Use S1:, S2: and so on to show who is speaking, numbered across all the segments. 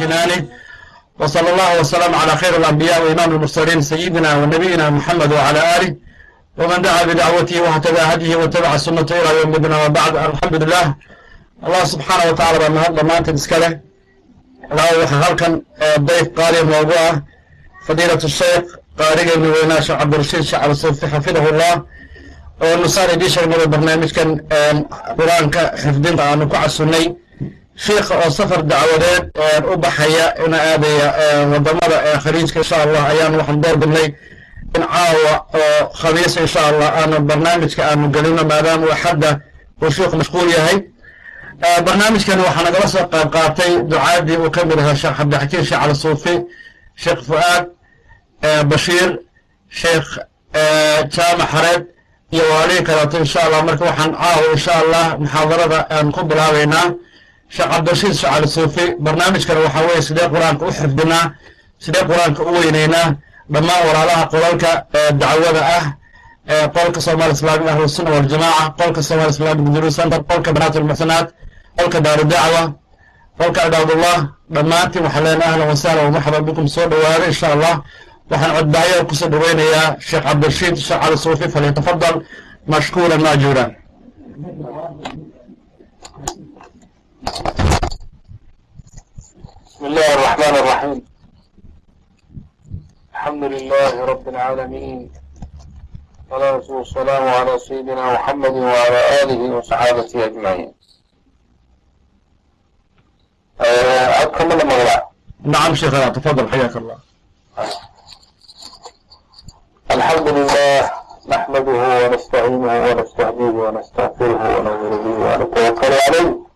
S1: امتنانه وصلى الله وسلم على خير الأنبياء وإمام المرسلين سيدنا ونبينا محمد وعلى آله ومن دعا بدعوته واهتدى هديه واتبع سنته إلى يوم الدين وبعد الحمد لله الله سبحانه وتعالى بأن هذا ما أنت مسكله لا halkan ضيف قارئ موضوع فضيلة الشيخ قارئ ابن ويناش عبد الرشيد شعب الصوفي حفظه الله ونصار يديش من البرنامج كان قرآن حفظين عن كوع shiikha oo safar dacwadeed eh, u baxaya ina aadaya eh, waddamada eh, khariijka insha allah ayaan waxaan doorbidnay in caawa oo khamiis insha allah aanu barnaamijka aanu gelino maadaama uu xadda uu shiikhu mashquul yahay. Barnaamijkan waxaa nagala soo qayb qaatay ducaadii uu ka mid ahaa sheekh cabdixakiin sheekh cali suufi sheekh fu'aad bashiir sheekh jaama xareed iyo waalihii kaleeto insha allah marka waxaan caawa insha allah muxaadarada aan ku bilaabaynaa sheekh cabdirashiid sheekh cali suufi barnaamijkan waxaa weeye sidee qur'aanka u xifdinaa sidee qur'aanka u weyneynaa dhammaan walaalaha qolalka dacwada ah qolka somaali islamic ahlu sunna waljamaaca qolka somaali islamic juru center qolka banaat ulmuxsanaat qolka daaru dacwa qolka cibaadullah dhammaantiin waxaan leenahay ahlan wasahlan wamarxaban bikum soo dhowaada insha allah waxaan codbaahyada ku soo dhaweynayaa sheekh cabdirashiid sheekh cali suufi falyatafadal mashkuuran maajuuran
S2: بسم الله الرحمن الرحيم الحمد لله رب العالمين والصلاة والسلام على سيدنا محمد وعلى آله وصحابته أجمعين أكمل الموضوع
S1: نعم شيخنا تفضل حياك الله
S2: الحمد لله نحمده ونستعينه ونستهديه ونستغفره ونعوذ به ونتوكل عليه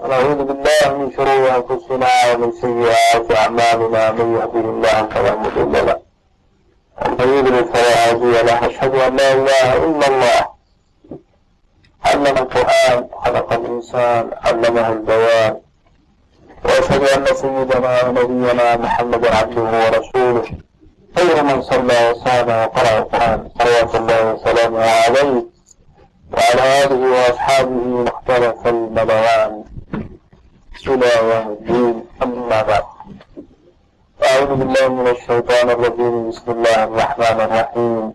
S2: ونعوذ بالله من شرور أنفسنا ومن سيئات أعمالنا من يهده الله فلا مضل له ومن يضلل فلا هادي له أشهد أن لا إله إلا الله علم القرآن خلق الإنسان علمه البيان وأشهد أن سيدنا ونبينا محمدا عبده ورسوله خير من صلى وسام وقرأ القرآن صلوات الله وسلامه عليه وعلى آله وأصحابه مختلف الملوان الله الدين أما بسم الله الرحمن الرحيم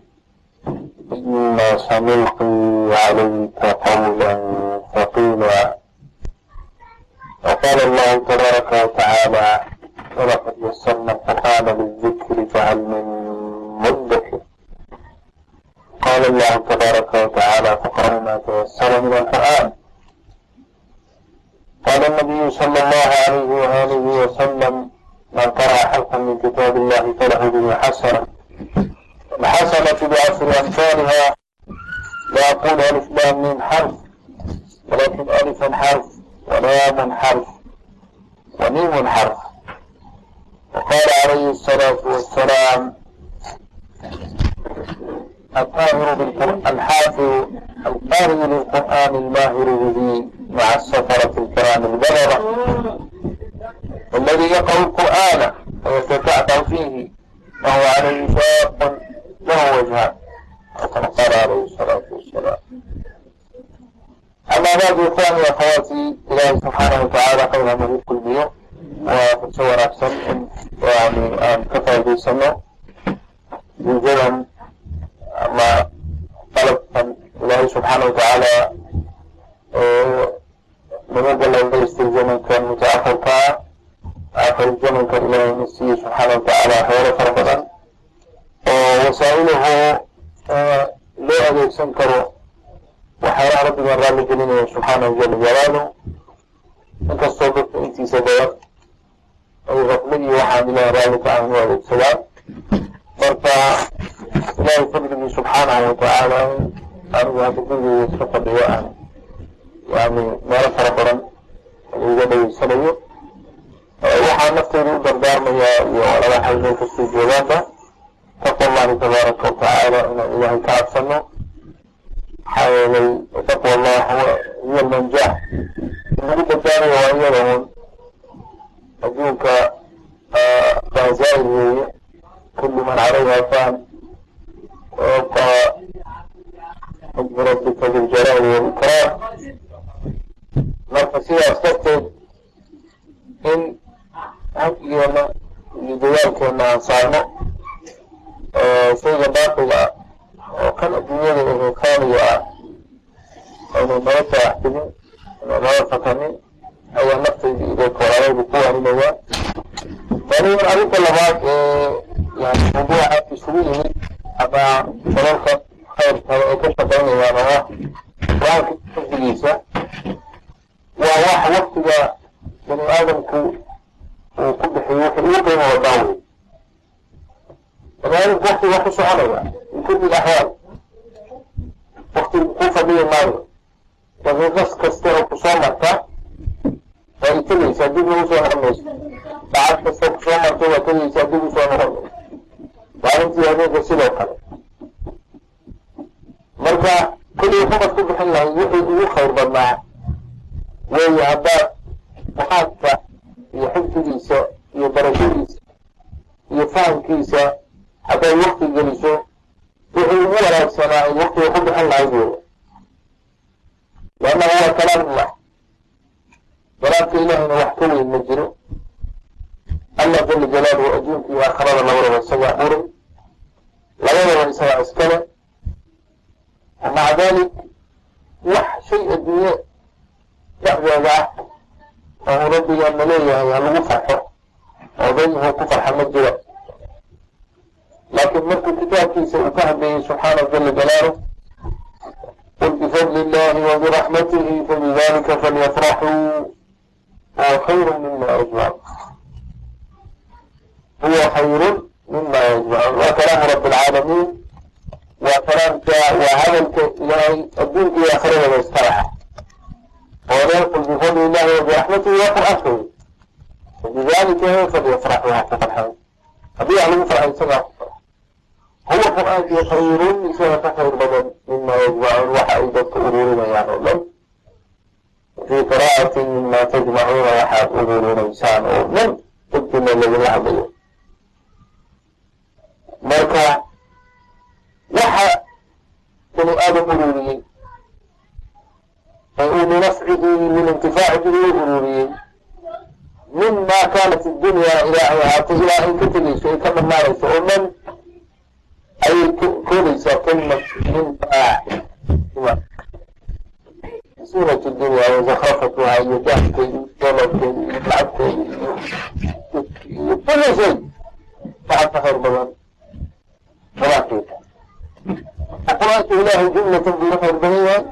S2: yahay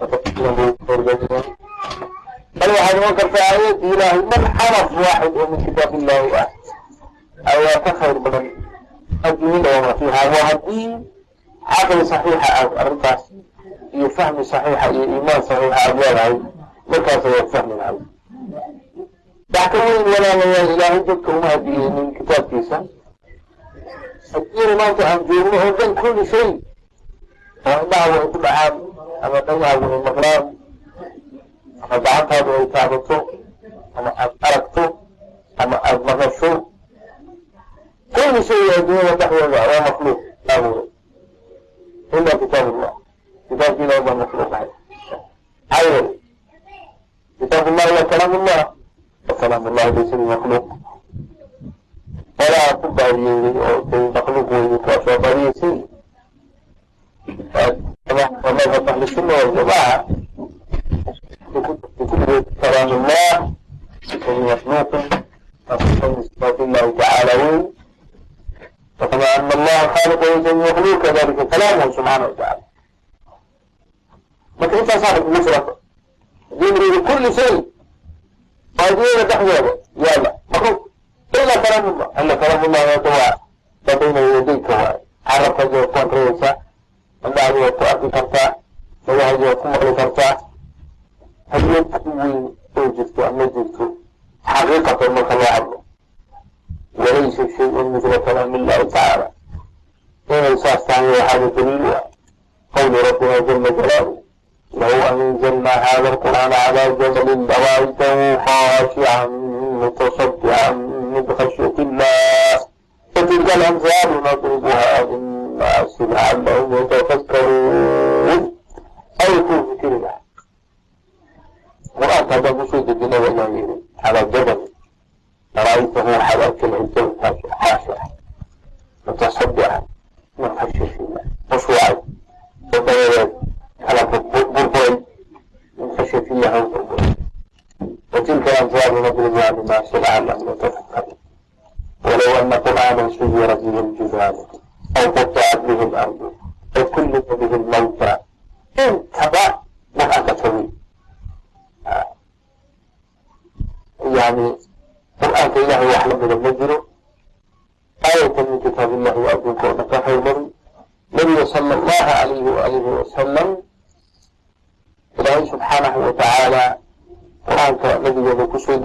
S2: watafsiilan buu ka khayr badan yahay bal waxaad iman kartaa aayadda ilaahay man xaraf waaxid oo min kitaab illahi ah ayaa ka khayr badan adduunyada wama fiiha waa haddii caqli saxiixa aad arrintaas iyo fahmi saxiixa iyo iimaan saxiixa aad leedahay markaas ayaad fahmi lahay wax ka weyn walaalayaal ilaahay dadka uma hadiyeynin kitaabkiisa adduunyada maanta aan joogno oo dhan kulli shay. Oo indhahagu ay ku dhacaan ama dhagahagu ay maqlaan ama gacantaadu ay taabato ama aad aragto ama aad maqasho. Kulli shay adduunyada dhexdeeda waa makhluuq abuuray ila kitaab ullah kitaabki makhluuq ahay xayr kitaab ullahi waa kalaam wa kalaam laysa bimakhluuq walaa ku baadiyeeyey oo tay makhluuq weeye kaa soo baadiyeysay madhab ahli sunna waljamaaca kalaam ullah bimakhluuqin من صفات الله تعالى وين وكما أن الله خالق وليس بمخلوق كذلك كلامه سبحانه وتعالى لكن أنت صاحب مفرق يمري بكل شيء قادرين تحويله يلا مخلوق aa dadaynaydayka waay carabkaaga waad ku anriyaysaa indhahaaga waad ku arki kartaa magahaaga waad ku maqli kartaa halyad weyn oo jirta ma jirto xaqiiqatan marka loo hadlo walaysa shay-un mila kalaam tacaala inay saas tahay waxaaba daliil u qawlu rabbina jala jalaalu low anzalnaa haada alqur'aana calaa jabalin laraaytahu khaashican mutasaddican من خشية الله وتلك الأمثال نضربها للناس لعلهم يتفكرون أي في ذكر الله قرآن هذا مسود الدنيا والنبي على الجبل رأيته حواك العجل حافرة متصدعا من خشية الله خشوعا وطيرا على بربوي من خشية الله وطيرا وتلك الأمثال نضربها للناس لعلهم يتفكرون ولو أن قرآنا سيرت به الجبال أو قطعت به الأرض أو كلف به الموتى انتبه نفعك طويل يعني قرآنك إله وحلم من المجر آية من كتاب الله وأبوك ونكحه النبي النبي صلى الله عليه وآله وسلم foi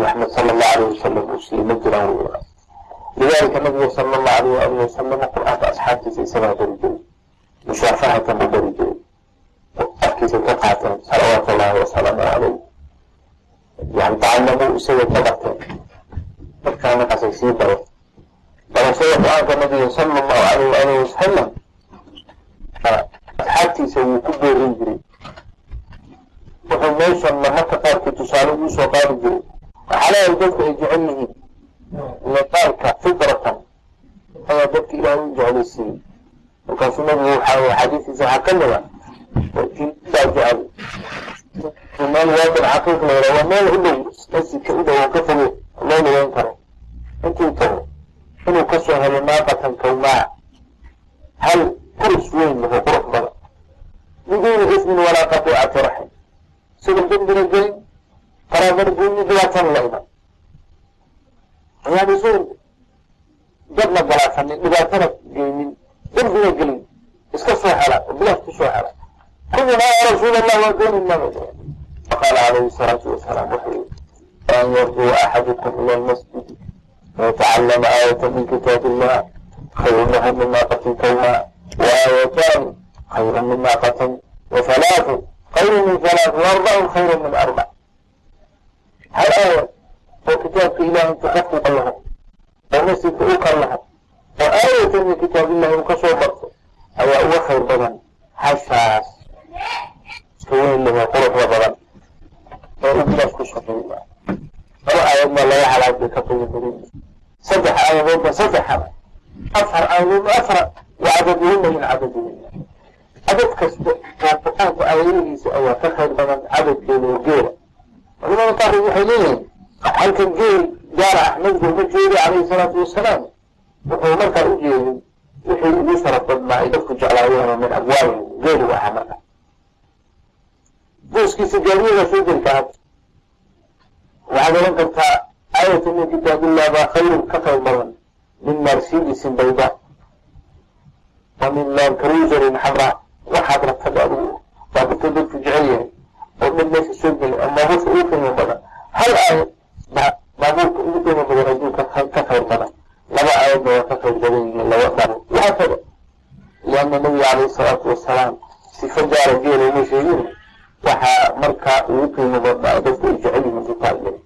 S2: maxamed sala allahu alayh wasalam uu siiyey ma jiraan wey lidalika nabiga sala allahu alayh waalihi wasalam qur'aanka asxaabtiisa isagaa bari jiray mushaafahatan u bari jiray afkiisa ka qaateen salawaatu llahi wasalaamu calayh yani tacalamu isaga ka barteen markaa markaasay sii bareen barashada qur'aanka nabiga sala allahu alayh waalihi wasalam asxaabtiisa wuu ku boorin jiray. Wuxuu meeshan marmarka qaarkii tusaale ugu soo qaadi jiray waxaalahay dadku ay jecel yihiin liqaalka fitratan ayaa dadka ilaahay u jeclaysiiyey markaasuu nabigu waxaa xadiiskiisa waxaa ka mida baa jecel. Meel waadan xaqiiq la yidhaha waa meel u dhow masjidka u dhow oo ka foge loo lugeyn karo. Intuu tago inuu ka soo helo naaqatan kawmaa hal kurs weyn laho qurux badan. Biduuni ismin walaa qatiicati raxim. Isagoon dembina gelin qaraamar guuni dhibaatana la iman yani isagoon dabna galaasanin dhibaatana geynin dembina gelin iska soo hela oo bilaas ku soo hela kulina ya rasuul allah waa doonin maba faqaala calayhi salaatu wasalaam wuxuu yihi an yarduu axadukum ila lmasjidi fayatacallama aayata min kitaab illah khayru lahu min naaqatin kawmaa وآيتان خير من ناقة وثلاث خير من ثلاث وأربع خير من أربع hal awal oo kitaabka ilaahay ka laho. Oo nasinka u kal laho. Oo aayatan min kitaabillahi uu ka soo barto ayaa uga khayr badan. Hashaas iska weyn laho quruxda badan. Oo ubilaas ku shaqeey laba aayad maa laga halaag bay ka qiyo badan saddex aayadood ba saddex hal. Afar aayadood ba afar min cadaduhuna cadad kasta oo qur'aanku aayadihiisa ayaa ka khayr badan. Cadadkeeda oo geela culamada qaarkood waxay leeyihiin halkan geel gaara ah nabigu ma joogi calayhi salaatu wasalaam wuxuu markaa u jeedin wixii ugu sharaf badnaa ay dadku jeclaayeen min abwaabihim geelu ahaa marka gooskiisa gaadiyadaa soo jeli waxaad oran kartaa aayatu min kitaabillah khayrun ka qayb badan min marsidisin bayda wa min mankarujarin xabra waxaad rabtaba adigu waa dadka dadku jecel yahay oo meesha soo geli oo baabuurka ugu qiimo badan hal aayad baa baabuurka ugu qiimo badan hadduu ka khayr badan laba aayadna waa ka khayr badan yihiin laba dhabo wahaakada lianna nabiga calayhi salaatu wasalaam sifo gaara geela uma sheegin waxaa markaa ugu qiimo badnaa dadku ay jecel yihiin taalgeli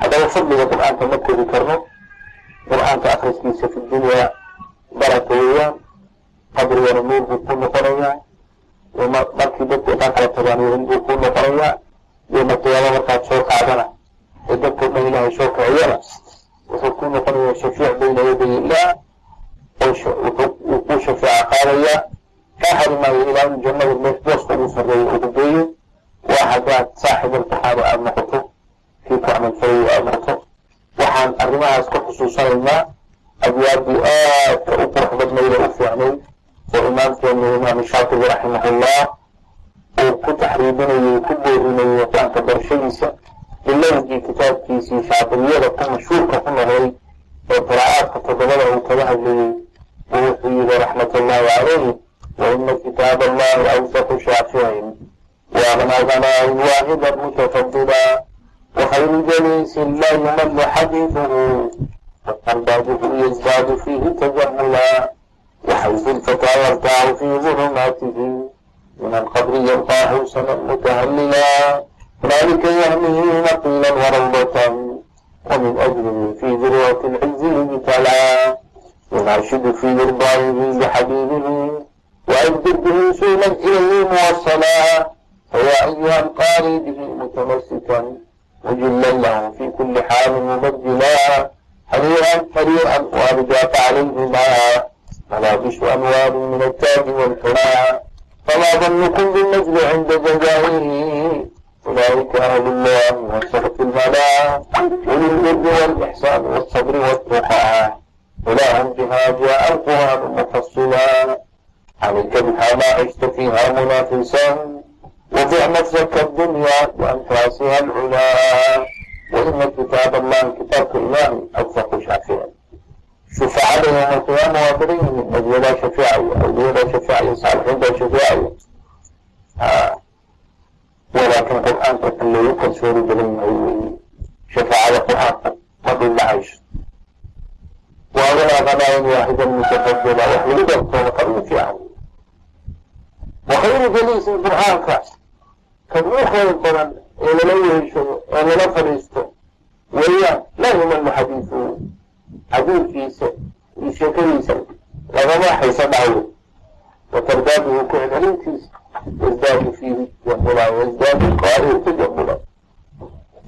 S2: haddaba fadliga qur'aanka ma kodi karno qur'aanka akhriskiisa fi dunya baraka weeyaan qabrigana nuur buu ku noqonayaa markii dadku dhan kala tagaan weyn buu ku noqonayaa yoma qiyaamo markaad soo kacdana ee dadkao dhan ilaahay soo kiciyana wuxuu ku noqonayaa shafiic bayna yaday illah wuu ku shafeeca qaadayaa kaa hari maayo ilaa jannada meel booska ugu sarreeya ugu geeyo waa haddaad saaxib alqur'aani aada noqoto kii ku camalfalayo aada noqoto waxaan arrimahaas ka xusuusanaynaa abwaabdii aadka u qurux badnayd oo u fiicnayd oo imaamkeenu imaam shaatibi raximahullah uu ku taxriibinayay ku boorinayay qur-aanka barashadiisa bilowgii kitaabkiisii shaatibiyada ku mashhuurka ku noqday oo qiraa'aadka toddobada uu kaga hadlayey uu wuxuu yihi raxmatullahi calayhi waina kitaab allahi awsaqu shaaficin waagna ghanaain waahidan mutafadila وخير جليس لا يمل حديثه فقلبه يزداد فيه تجملا وحيث تطالبت في ظلماته من القبر يرفع حسنا متهللا ذلك يهمه نقيلا وروضة ومن أجله في ذروة العز يبتلى يناشد في إرضائه لحبيبه وأجدر به سيلا إليه موصلا فيا أيها القاري به متمسكا مجلا له في كل حال مبدلا حريرا حريرا وأرجاك عليه ما ولا غش أموال من التاج والحمى فما ظنكم بالنجل عند جزائه أولئك أهل الله وصدق الملا أولي البر والإحسان والصبر والتقى ولا بها جاء القرآن مفصلا عليك بها ما عشت فيها منافسا وضع نفسك الدنيا وأنفاسها العلا وإن كتاب الله كتاب الله أوثق شافئا شفاعتهم يوم القيامة واخرين نبينا شفاعي أولينا شفاعي صالحين شفاعي آه. ولكن قرآن اللي يقل سوري بلن شفاعة القرآن قبل معيش وأولى غناء واحدا متفضلا وحلد الطرق المتعاون وخير جليس القرآن كاس كم خير القرآن إلى لو يشوف إلى لا فريسته وإياه لا يهم الحديث يمل حديثه حديث يشكريسا لغما حيث دعوه وترداده كعدليتيس يزداد فيه جملا ويزداد القارئ تجملا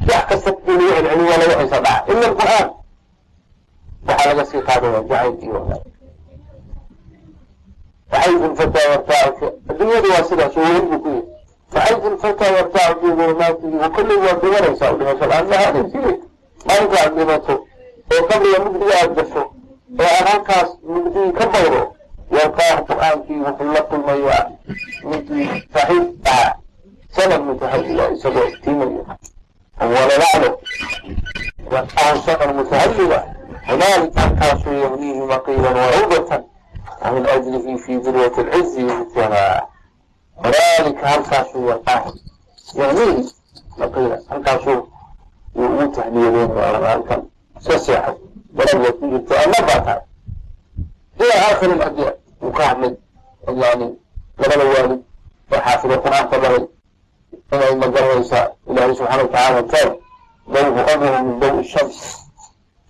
S2: يحكى الدنيا العلم ولا يحيث دعا إلا القرآن وحال قصي قادة وجعل إيوانا وحيث الفتى يرتاع الدنيا دي واسدة شوين بكيه فحيث الفتى يرتاع في ظلماته وكل يوم وليس أولها سلام هذا سيرك ما oo qabriga mugdiga aad gasho oo aad halkaas ka bawdo yarqaahu qur'aankii wuxuu la kulmayaa ninkii saaxiib ahaa sanan mutahayila isagoo iftiimayo walalaclo yarqaahu sanan mutahayila hunaalika halkaasuu yahniihi maqiilan wacuudatan min ajlihi fi dirwati alcizi mithla hunaalika halkaasuu yarqaahu yahniihi maqiilan halkaasuu wuu ugu tahniyadeynaya soo seexay. Garabiga ku jirto ama baataay ilaa aakhir aladyaa wuu ka hadlay yani labada waalid oo xaafida qur'aanka baray inay ma garanaysaa ilaahay subxaana watacaala taab dawu amru min dawi shams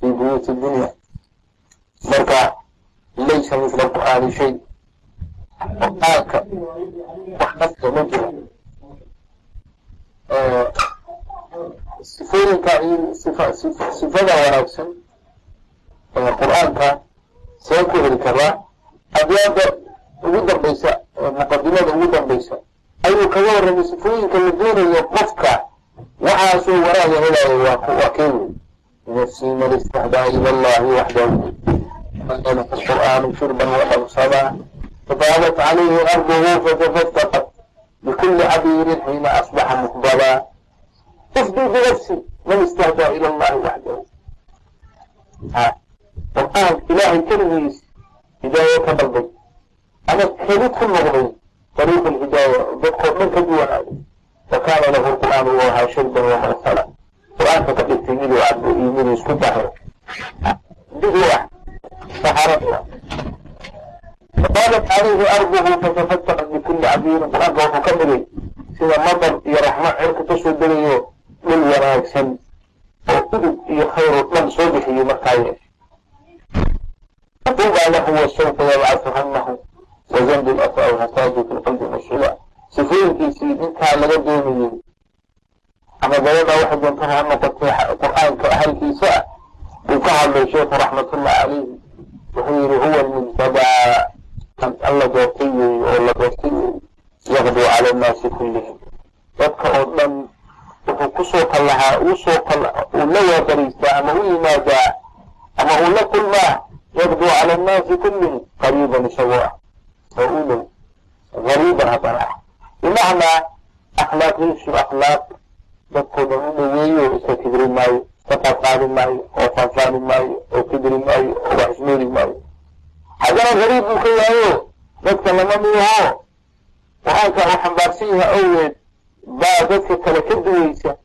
S2: fii buyuuti dunya. Marka laysa mila qur'aani shay qur'aanka wax nafta ma jira sifooyinka sifada wanaagsan ee qur'aanka see ku heli karaa abyaada ugu dambaysa muqadimada ugu dambaysa ayuu kaga warramay sifooyinka la doonayo qofka waxaasoo wanaagga helaaya waa keeni nafsii man istaxdaa ila allahi waxdahu alka qur'aanu shurban wadhamsamaa fadaalat calayhi arduhu fatafastaqat bikuli cabiirin xiina asbaxa muqbadaa افدي بنفسي من استهدى إلى الله وحده ها القرآن إلهي كلميس هداية تبلغ أنا كلمت كل مغري طريق الهداية بدخل من كدوان وكان له القرآن وها شربا ومرسلا القرآن فتقل تجيل وعبد إيمين يسكبه بدوة سحرتها فقالت عليه أرضه فتفتقت بكل عبير القرآن ومكمل سيدا مطر يا رحمة عرك تسود بنيه من wanaagsan oo udug iyo khayr oo dhan soo bixiyo markaa. Yeeshe tuuba lahu wasawfa yabcathuhannahu wazanbi lata aw hataaju fi lqalbi mashhuula sifooyinkiisii ninkaa laga doonayey ama gabadha waxay doontaan ha noqotay qur'aanka ahalkiisa ah uu ka hadlay sheekhu raxmatullah calayhi wuxuu yihi huwa almujtabaa kan alla doortay weeye oo la doortay wuxuu ku soo kallahaa u soo uu la waabariistaa ama u yimaadaa ama uu la kulmaa yaqduu cala annaasi kullihim qariiban isagoo ah oo u dhow gariiban haddana ah. Bimacnaa akhlaaqiisu akhlaaq dadkoo dhan u dhoweeyo iska kibri maayo iska qaadqaadi maayo oo faanfaani maayo oo kibri maayo oo wax ismoodi maayo. Haddana gariib buu ka yahayo dadka lama miyaho qur'aanka uu xambaarsan yahay awgeed baa dadka kale ka duweysa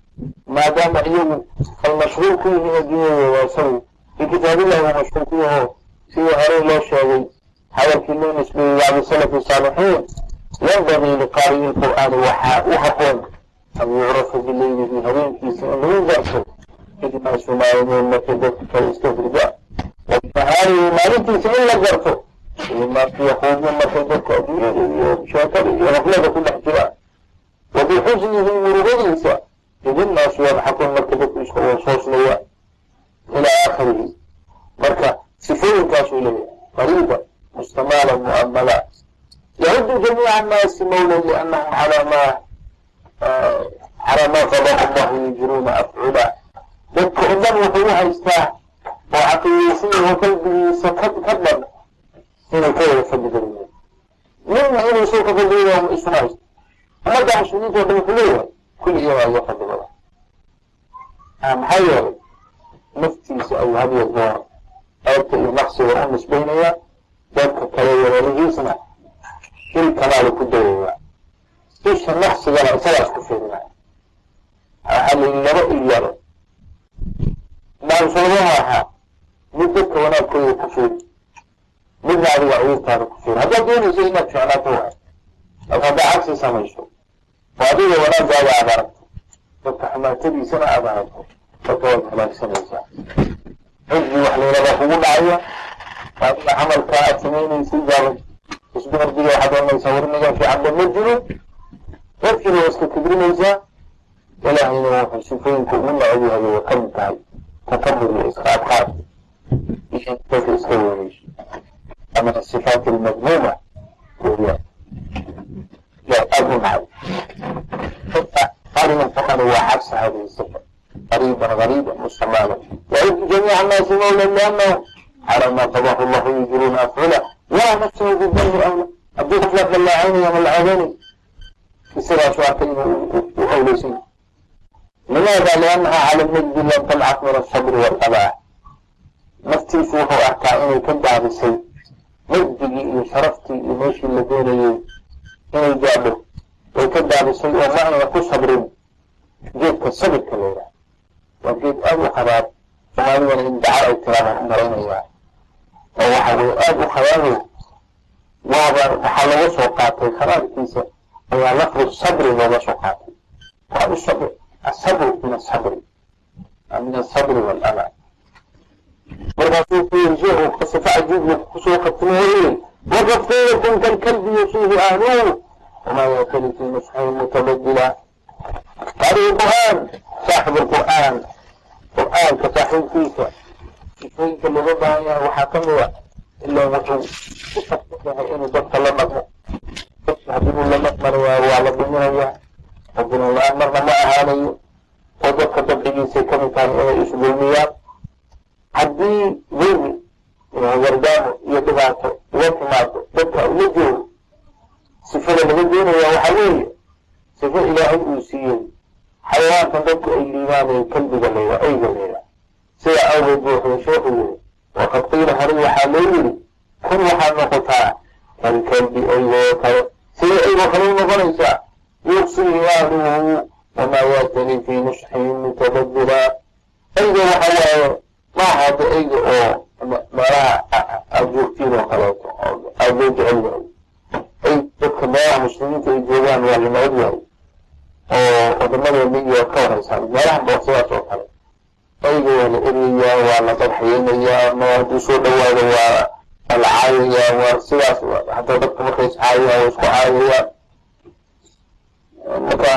S2: maadaama iyagu almashhuur ku yihiin adduunyadooda isagu fi kitaabillahi uu mashhuur ku yaho sidii horey loo sheegay hadalkii loo nisbeeyey bacdi salafi saalixiin yanbagii liqaari'i lqur'aani waxaa u haboon an yucrafa bileylihi habeenkiisa in lagu garto idnaasu maayamuun markay dadka kale iska hurdaa wanahaarihi maalintiisa in la garto imaarku yaquumuun markay dadka adduunyada iyo sheekada iyo raflada ku dhex jiraan wabixujnihi murugadiisa id innaasu yadxakun marka dadku iska wasoosnayaan ilaa aakhirihi marka sifooyinkaasuu leeyahay qariiba mustamaala muamala yahuddu jamiica annaasi mawlan liannahu calaa maa calaa maa qadahu llahu yujiruuna afcula dadka iman wuxuu u haystaa oo caqiidaysiyaho qalbigiisa ka ka dhan inay ka wada fadli badan yahay midna inuu soo ka fadliyaya isuma haysto ummadda muslimiinta oo dhan wuxuu leeyahay kulli iyagaa iga fadli badan maxaa yeelay naftiisa ayuu had iyo goor ceebta iyo naqsiga u nisbaynaya dadka kale walaalihiisna il kalaala ku dayaya isha naqsigana isagaas ku fiirinaya waxaa la laba ilyaro maansoodaha ahaa mid dadka wanaagkooda ku fiiri midna adiga cuyurtaada ku fiiri haddaad doonayso inaad ficnaato waay laakin haddaa cagsi samayso oo adiga wanaaggaada aad aragto dadka xumaatadiisana aad aragto dadka waad halaagsanaysaa xujbi wax laylada kugu dhacaya adiga camalka aad samaynaysid baaba isdumardiga waxaad oranaysaa warnigan fiicanba ma jiro. Dadkiina waa iska kibrinaysaa ilaahayna wuxuu sifooyinka ugu necab yahay way ka mid tahay. Takabur iyo isqaadqaad iyo dadka iska weynayso ama asifaat almadmuuma weeyaan يرقب معه ثم قرن فقد وعكس هذه الصفة قريبا غريبا مستمرا وإن جميع الناس مولى لأنه على ما قضاه الله يجرون أفعله يرى نفسه بالذنب أولى أبدو تلف اللعين يوم العذين يصير أشواك وأولسين لماذا؟ لأنها على المجد لم تلعق من الصبر والقضاء naftiisu wuxuu arkaa inay ka gaabisay majdigii iyo sharaftii iyo meeshii la doonayay inuu gaadho way ka daadisay oo macnana ku sabrin geedka sabirka leedahay waa geed aad u habaar soomaalidana in dacar ay tiraadaan u malaynayaa oo waxa weye aad u habaaryo waaba waxaa laga soo qaatay khalaadkiisa ayaa lafdu sabri looga soo qaatay. Waa u sabr asabru min asabri min asabri walala markaasuu kuyiri sheekhu sifa cajiib ku soo qabtinaye waqaftiyakum kalkalbi yusiihu ahluhu وما يأكل في مسحه متبدلا قارئ القرآن صاحب القرآن القرآن كصاحب فيك فيك اللي ضدها وحاكمها إلا وحو إنه ضبط الله مقمو حبيب الله مقمر وعلى الدنيا ربنا الله أمرنا ما أهانيه oo dadka dabcigiisay ka mid tahay inay isdulmiyaan haddii dulmi wardaamo iyo dhibaato sifada laga doonayaa waxaa weeye sifo ilaahay uu siiyey xayawaankan dadku ay liibaanayen kalbiga leeda eyga leeda sida awgeed buu wuxuu yiri waqad qiila horay waxaa loo yiri kun waxaad noqotaa kalkalbi eygoo kale sida eygoo kale noqonaysaa yuqsihi ahluhu wamaa yaatani fii nusxihi mutabadila eyga waxa waaye maahada eyga oo meelaha aad joogtiin oo kaleeto aada loo jecel أي dadka meelaha muslimiinta ay joogaan waa la nabad yahay oo waddamada miyiga ka wareysaa. Meelaha boosadaas oo kale. Ayga waa la eryayaa waa la dadxayeynayaa ma hadduu soo dhawaado waa la caayayaa waa sidaas hataa dadka markay is waa isku caayayaan marka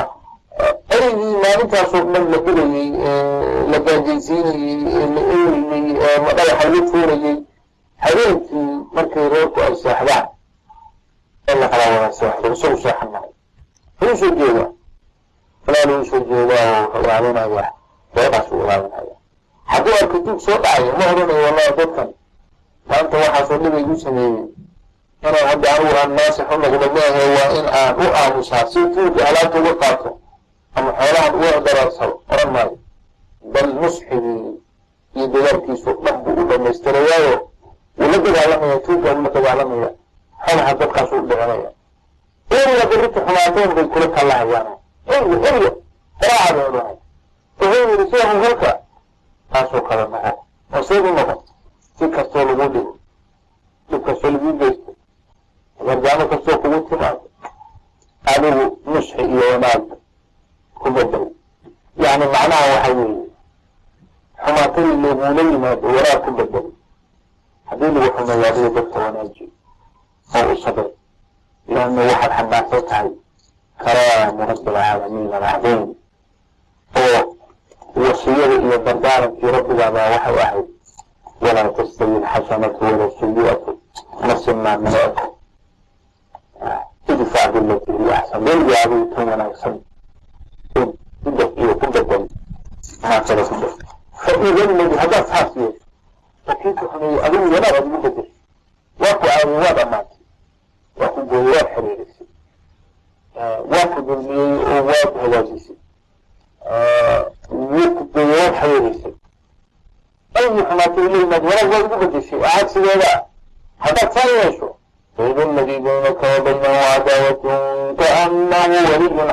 S2: ereygii maalintaasoo dhan la dilayey la gaajaysiinayey la eeyey dhagaxa la tuurayey wallahi dadkan maanta waxaasoo dhib igu sameeyey inaan hadda anigu aan naasix u noqdo maahe waa in aan u aamusaa si duuga alaabta uga qaato ama xoolahan uga daraarsado oran maayo. Bal nusxigii iyo dadaalkiisu dhan buu u dhamaystirayaayo wuu la dagaalamaya tuuga uu la dagaalamaya. Xoolaha dadkaas u dhicinaya eriga berrita xumaateen bay kula kallahayaan eriga eriga qaraaca bay odhanay wuxuu yidhi sidahu halka. Taasoo kale noqo oo seed u noqon si kastoo lagu dhigo dhib kastoo lagu geysto gargaamo kastoo kugu timaado adigu nusxi iyo wanaag ku badow yani macnaha waxa weeye xumaatadii lagula yimaado wanaag ku badow haddii lagu xumeeyo adiga dadka wanaajiyo oo u sabir leanna waxaad xambaarsan tahay karaamu rabbilcaalamiin alcadiim oo wasiyada iyo dardaarantii rabbigaabaa waxa u ahayd ولا تستوي الحسنة ولا السيئة نفس ما ملأت ادفع بالتي هي أحسن لن يعدو ثمن أحسن إدك هكذا كبدا فإذا الذي هذا فاسي فكيف حمي أدو ولا رجل بدر وكو عوض مات وكو جواب حريرسي وكو ظلمي وواجه واجسي وكو حريرسي daygii xumaatay ilayna yarag waa igu badishay oo cagsigeeda ah haddaad saan yeesho faydun nadiibuunaka wa baynahu cadaawatun kaanahu waliyun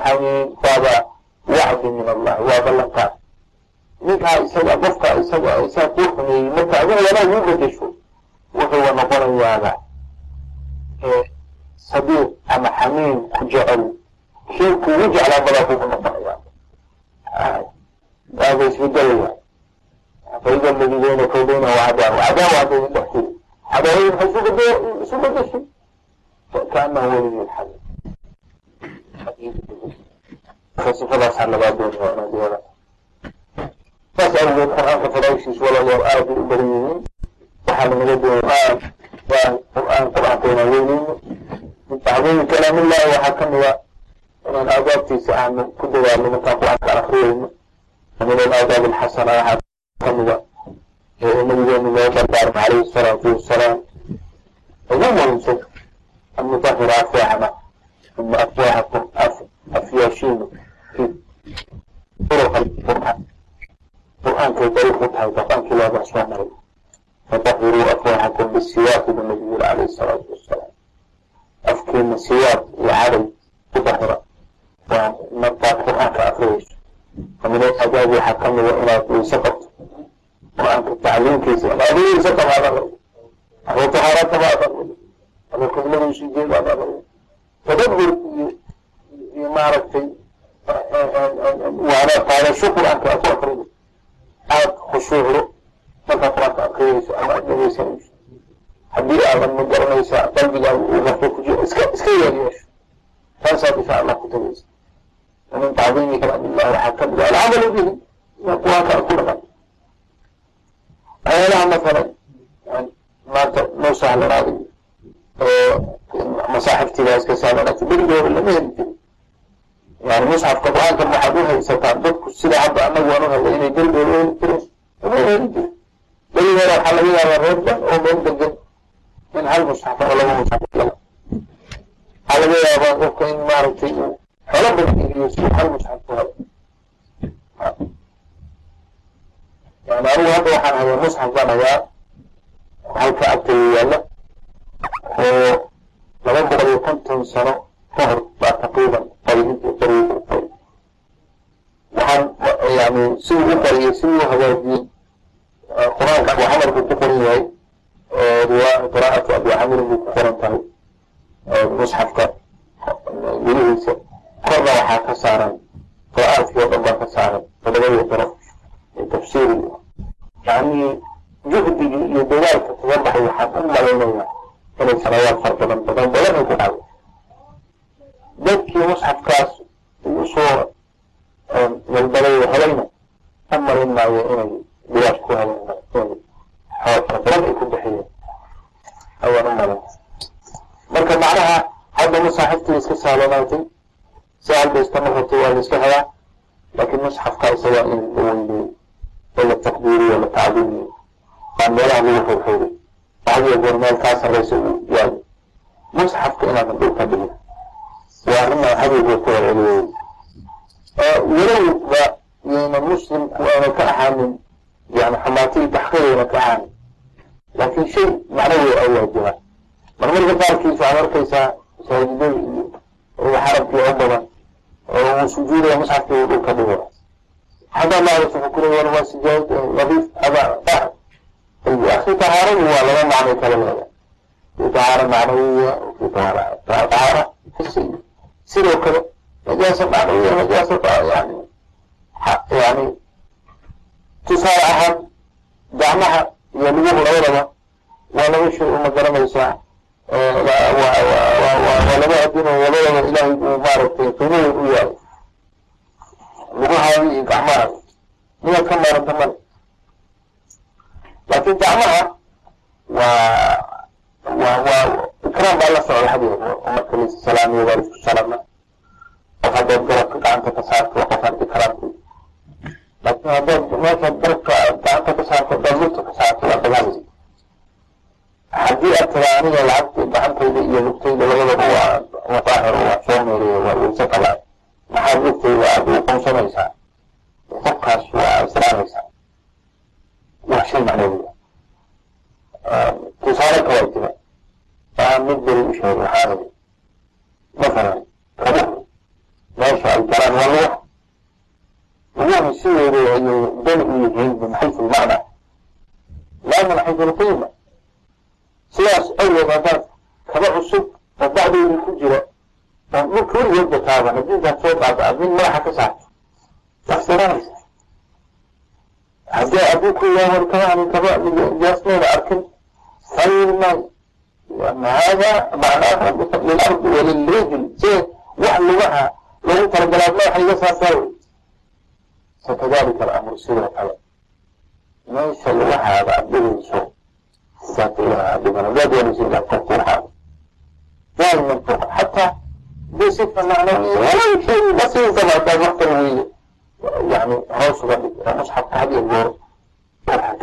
S2: faida aladi baynaka wabaynahu cadaawa cadaawa hadday dhextiri cadaawadi maxay isu bede isu bedeshay kaanahu waliy lxamiim sifadaasaa lagaa doonaya inaad yeelato saas awgeed qur'aanka fadaishiis walaalayaal aad bay u badan yihiin waxaa lanaga doonay waa qur'aan qur'aanka inaan weyneyno min tacdiimi kalaamillahi waxaa kamida inaan aadaabtiisa aanu ku qur'aanka kamida ee nabigeenu loo dardaarmay calayhi salaatu wasalaam ugu muhiimsan an nutahira afwaahana uma afwaahakum afyaashiinu fi turuq alqur'aan qur'aankay dariiq u tahay qur'aankii looga soo maray. Fatahiruu afwaahakum bisiwaaki bu nabi yiri calayhi salaatu wasalaam afkiina siwaak iyo caday ku dahira? Waa markaad qur'aanka famin aadaab waxaa kamida inaad weyse qabto qur'aanka tacliimkiisa ama adiga weyse qabaada adoo tahaara qabaada adoo qibladiisu jeedaada tadabbur iyo iyo maaragtay waana qaadasho qur'aanka aad ku akriyo aad khushuucdo markaad qur-aanka akriyeyso ama aad dhegeysanayso haddii aadan ma garanaysaa qalbigaaga uu gafo ku jiro iska iska yeelyeesho taasaad insha allah ku tagaysa ومن تعظيم كلام الله وحكم العمل به يقوى كل ayaalaha maalan yani maanta ma sahlan oo masaaxiftiidaa iska sahlanat berigooda lama heli jirin yani musxafka qur'aankan waxaad u haysataan dadku sida hadda anagu aan u hadla inay berigooda u heli jireen lama heli jirin berigooda waxaa laga yaabaa reer dhan oo meel degan in hal musxaf ama laba musxaf waxaa laga yaabaa qofka in maaragtay uu xoolo badan iriyo si hal musxaf ku helo yani anigu hadda waxaan hayaa musxaf baan hayaa. Halka agtaya yaalla. Oo laba boqol iyo konton sano ka hor baa taqriiban qariinta qariinta u qoray. Waxaan yani siduu u qariyey siduu u hagaajiyey qur'aanka abu xamar buu ku qoran yahay. Qiraa'atu abu xamirin buu ku qoran tahay musxafka gudihiisa korna waxaa ka saaran qur'aankii oo dhan baa ka saaran todobadii qiro tafsiiriga yani juhdigii iyo dadaalka kaga baxay waxaan u malaynayaa inay sanayaal far badan badan badan ay ku dhacday dadkii musxafkaas ugu soo dalbaday oo helayna ma malin maayo inay bilaash ku heleen in xoog fara badan ay ku bixiyeen ayaan u malin marka macnaha hadda masaaxiftii iska saalonaatay saaxil baysta ma rabtay waa la iska helaa laakiin musxafka isagaa in la weydiyo oo la taqdiiriyo la sujuudaya musxafkii uu dhulka dhigaya hadaa maarata kuran waa sijaad nadiif hadaa dhax aki tahaaradu waa laba macnay kala leeda kii tahaara macnawiya kii tahaara tahaara sidoo kale najaasa macnawiya najaasa yani yani tusaale ahaan gacmaha iyo luguhu labadaba waa laba shay uma garanaysaa. Waa laba adin labadaba ilaahay uu maaragtay qiimahood u yahay lugahaadi iyo gacmaha miyaad ka maaranta male laakiin gacmaha waa waa waa ikraam baa la socda hadiya oo marka salaamiyo iyo waa isku salama qof haddaad garabka gacanta ka saarto waa qof arki karaanti laakiin haddaad meeshaad garabka gacanta ka saarto haddaad ka saarto waa dagaalisi haddii aad tira aniga lacagta gacantayda iyo lugtayda labadaba waa waa daahir waa soo meeriya waa weyse qabaa maxaad lugtayda aada u qonsanaysaa qofkaas waa israanaysaa waa shay macnawiya tusaale kalaa jira waxaan mid beri u sheegay waxaa iri masalan kabuhu meesha ay galaan waa lugaha lugaha sideeda ayay dan u yihiin min lmacna laa min lqiima sidaas awgeed haddaad kaba cusub oo bacdeedii ku jira marka weligeedba taaba haddii intaad soo qaado adin madaxa ka saarto tafsiranaysa haddii adin ku yaawan kabaanin kaba jaasmeeda arkin sayir maayo liana haadaa macnaaha lilardi wa lilrijl see wax lugaha lagu talagalaa madaxa iga saartaa wey fakadalika alamru sidoo kale meesha lugahaada aad dhigayso sidaad lugaha dhigan wadaad wanaagsan inaad qorku waxaada daayiman xataa yusuf walalkii masii gabaadaan markan yani hoos uga dhig asxabka had iyo goor waxaa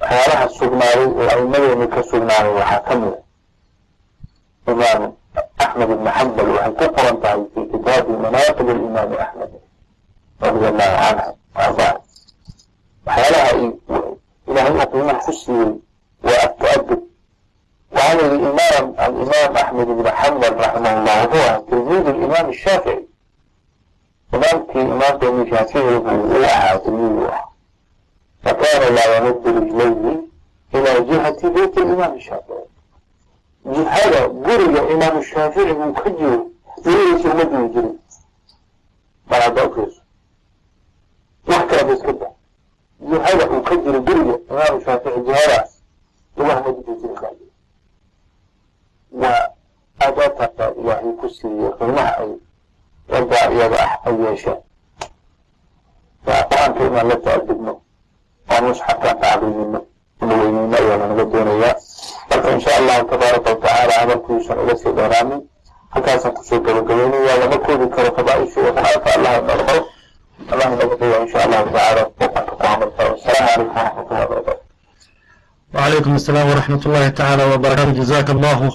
S2: waxyaalaha sugnaaday oo aimadeena ka sugnaaday waxaa ka
S1: mida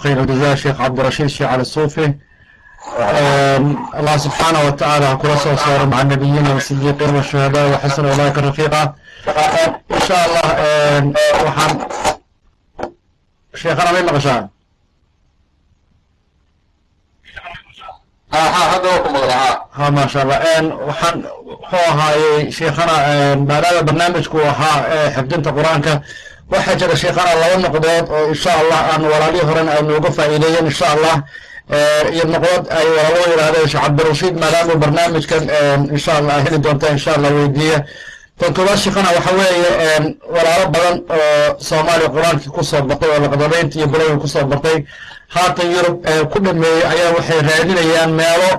S1: khayr aljazaa sheekh cabdirashiid shiical suufi allah subxaanah wa tacaala ha kula soo saaro maca nabiyiina wasidiiqiin washuhadaa wa xusna ulaaika rafiiqa
S2: insha allah waxaan sheekhana may
S1: maqashaan ha maasha allah waxaan wuxuu ahaayey sheekhana maadaama barnaamijku ahaa ee xifdinta qur'aanka waxaa jira sheekana laba noqdood oo insha allah aan walaalihi horena ay nooga faa'iideeyeen insha allah. Iyo noqdood ay walaalo yidhahdeen sheekh cabdirashiid maadaama barnaamijkan insha allah heli doonta insha allah weydiiya tan tobaad sheekana waxa weeye walaalo badan oo soomaaliya qur'aankii ku soo bartay oo laqdabeynta iyo bilowga ku soo bartay haatan yurub ku dhameeyey ayaa waxay raadinayaan meelo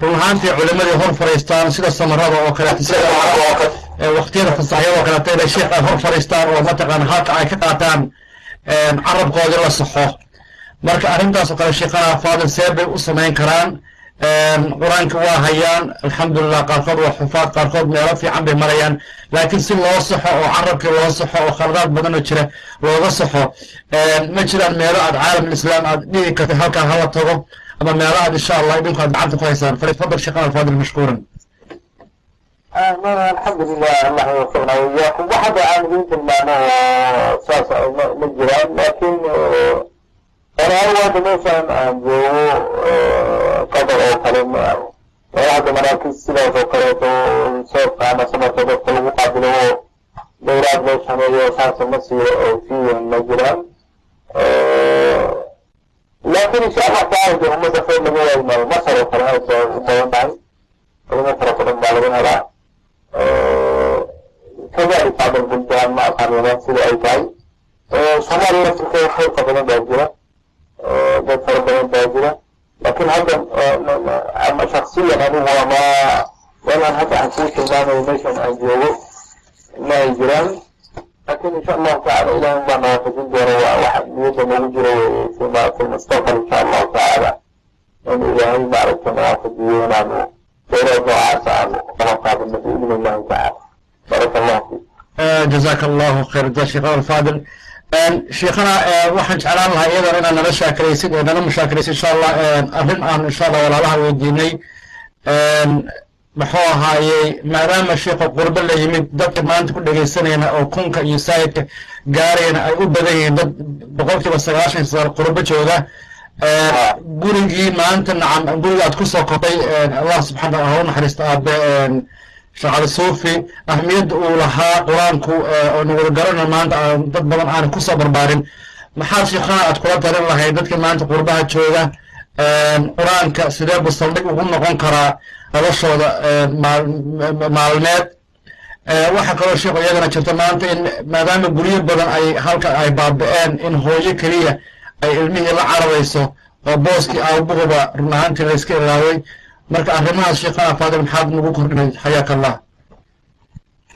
S1: run ahaantii culimadii hor fariistaan sida samarada oo kaleeto sida waqtiyada fasaxyada oo kaleeto inay sheekh ay hor fariistaan oo mataqaana halka ay ka qaataan carabkoodii la saxo marka arrintaas oo kale sheekhana faadil see bay u samayn karaan qur'aanka waa hayaan. Alxamdulilah qaarkood waa xufaad qaarkood meelo fiican bay marayaan. Laakiin si loo saxo oo carabkii loo saxo oo khaladaad badan oo jira looga saxo ma jiraan meelo aad caalam islaam aad dhigi kartay halkaa hala tago ama meelo aad insha allah idinku aad gacanta ku haysaan falifadal sheekhana alfaadil mashkuuran
S2: alxamdulilah allah waafaqna wayaakum waxaba aan idiin tilmaamo uh, saas ah, ma jiraan laakiin uh, anaa hadda meeshaan aan joogo uh, qadar oo kale hadda maraakiis sidaas oo kaleeto soo qaana samarka dadka lagu qaabilo oo dowlaad loo sameeyo saasa ma siiyo oo fiiyan ma jiraan. Laakiin insha allah tacaala de ummadda khayr laga waayo maalmasar oo kale aad soo u badan tahay. Ilmo fara badan baa laga helaa kagaari taaban buntland ma aqaanadaan sida ay tahay soomaaliya laftirka wax xawqa badan baa jira dad fara badan baa jira laakiin hadda ama shaksiyan anigu ama walaan hadda aan kuu tilmaamayo meeshan aan joogo ma ay jiraan laakiin insha allahu tacala ilaahin baa nawaafajin doona wax niyadda nagu jira fi mustaqbal insha allahu tacala in ilaahay maaragta nawaafajiyo inaanu jazaak allahu
S1: khayr sheekh faadil sheekhana waxaan jeclaan lahaa iyadan inaad nala shaakaraysid oo nala mushaakaraysid insha allah arrin aan insha allah walaalaha weydiinay. Muxuu ahaayey maadaama sheekha qurbe la yimid dadka maanta ku dhegaysanayna oo kunka iyo saayidka gaarayna ay u badan yihiin dad boqolkiiba sagaashan sagaal qurbe jooga gurigii maanta nacam guriga aad ku soo kotay allah subxaana ha u naxariista aabe shaqal suufi. Ahmiyadda uu lahaa qur'aanku oonu wada garana maanta dad badan aanan ku soo barbaarin. Maxaad sheekhana aad kula talin lahayd dadka maanta qurbaha jooga? Qur'aanka sidee buu saldhig ugu noqon karaa noloshooda maalmeed? Waxaa kaloo sheekhu iyagana jirta maanta in maadaama guryo badan ay halka ay baaba-een in hooyo keliya ay ilmihii la cararayso oo booskii aabuhuba run ahaantii layska ilaaway. Marka arrimahaas sheekhana faadil maxaad nagu kordhinay xayaaka allah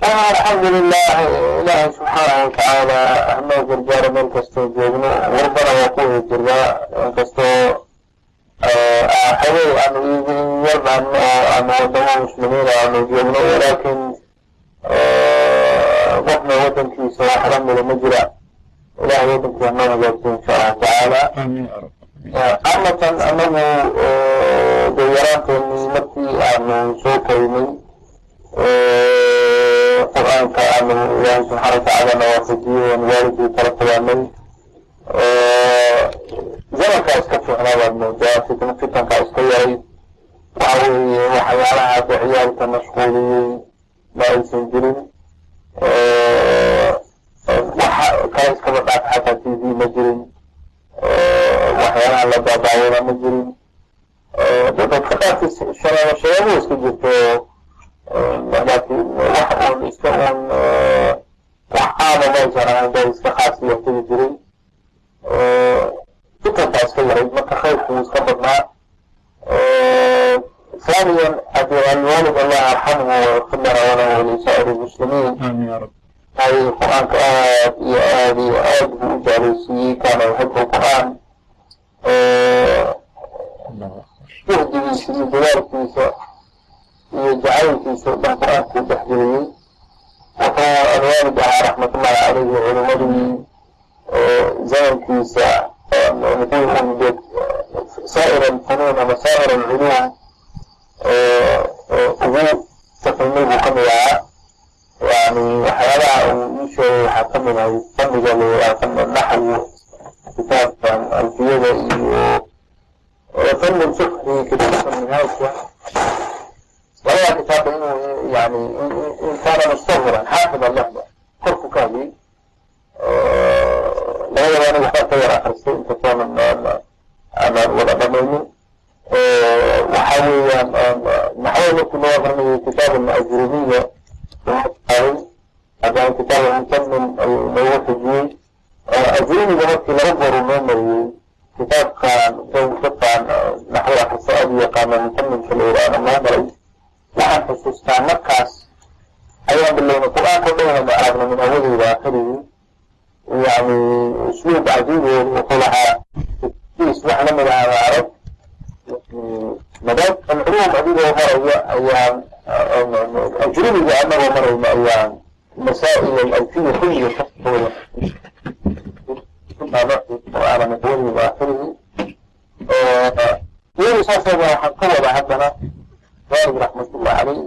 S2: alxamdu lilah ilaahay subxaanahu watacaala ahnoo gargaaro meel kastoo joogno warbana waa ku wada jirnaa inkastoo xogey aanu yarnan oo aanu wadamo muslimiin aanu joogno walaakin qofna wadankiisa wax ma jira ilahay wadankiisa noo hagaagsiyo insha allahu tacaala amatan anagu de yaraanteeni markii aanu soo karinay qur'aanka aanu ilaahay subxaana watacaala nawaafajiyey aan waalidkii kala tabaanay zamankaa iska fiicnaa baad moodaa fitan fitankaa iska yaray. Waxa weeye waxyaalaha hadda ciyaalka mashquuliyey ma aysan jirin kale iskaba dhaaf xataa t v ma jirin waxyaalaha la daabaawada ma jirin dadka qaarkiis shabaabo iska jirto laakiin wax uun iska uun wax caama maysan ahayn bay iska khaas yartagi jiray fitankaa iska yaray marka khayrku wuu iska badnaa ثانيا الوالد الله يرحمه ويغفر لنا وله ولسائر المسلمين waayo qur'aanka eh, eh, aad iyo aad iyo aad buu u jaaleysiiyey kaana yuxibu qur'aan wahdigiisa eh, iyo dadaalkiisa iyo jacaylkiisa dhan qur'aankuu dhexgeliyey wuxuu alwaalid ahaa raxmatullahi caleyhi culimadii zamankiisa nuquuxudeed saa'ir alfunuun ama saa'ir alculuum ugu safinay buu ka mid ahaa yani waxyaalaha uu ii sheegay waxaa ka mid ahay fanniga la naxwu kitaabkan alfiyada iyo fanni fiqhi kitaabka minhaajka kitaabka inuu yani in kaana mustahiran xaafid allahba korku ka hadiyey labadaba aniga waxbaa ka yar akristay inkastoonan aanan wada dhamaynin. Waxaa weeyaan maxaa markii loo aqrinayo kitaab alajrumiya qaaday haddana kitaab almutamin nooga xujiyey ajrumiga markii laba goor uu noo mariyey kitaabkan dadkan naxwo akrisa aad u yaqaana mutaminka la yidhaahdo noo maray waxaan xusuustaa markaas ayaan bilownay qur'aanka dhan ma aragna min awalayda aakhirihi yani usluub cajiibeed wuxuu lahaa is wax la aha arag madaab alculuum adigoo maraya ayaan ajrubiga anagoo marayna ayaan masaa'il alalfiya kulliga kaftooda qur'aana min awalihi wa aakhirihi iyadu saasaba waxaan ka wada haddana waalid raxmatullah caleyh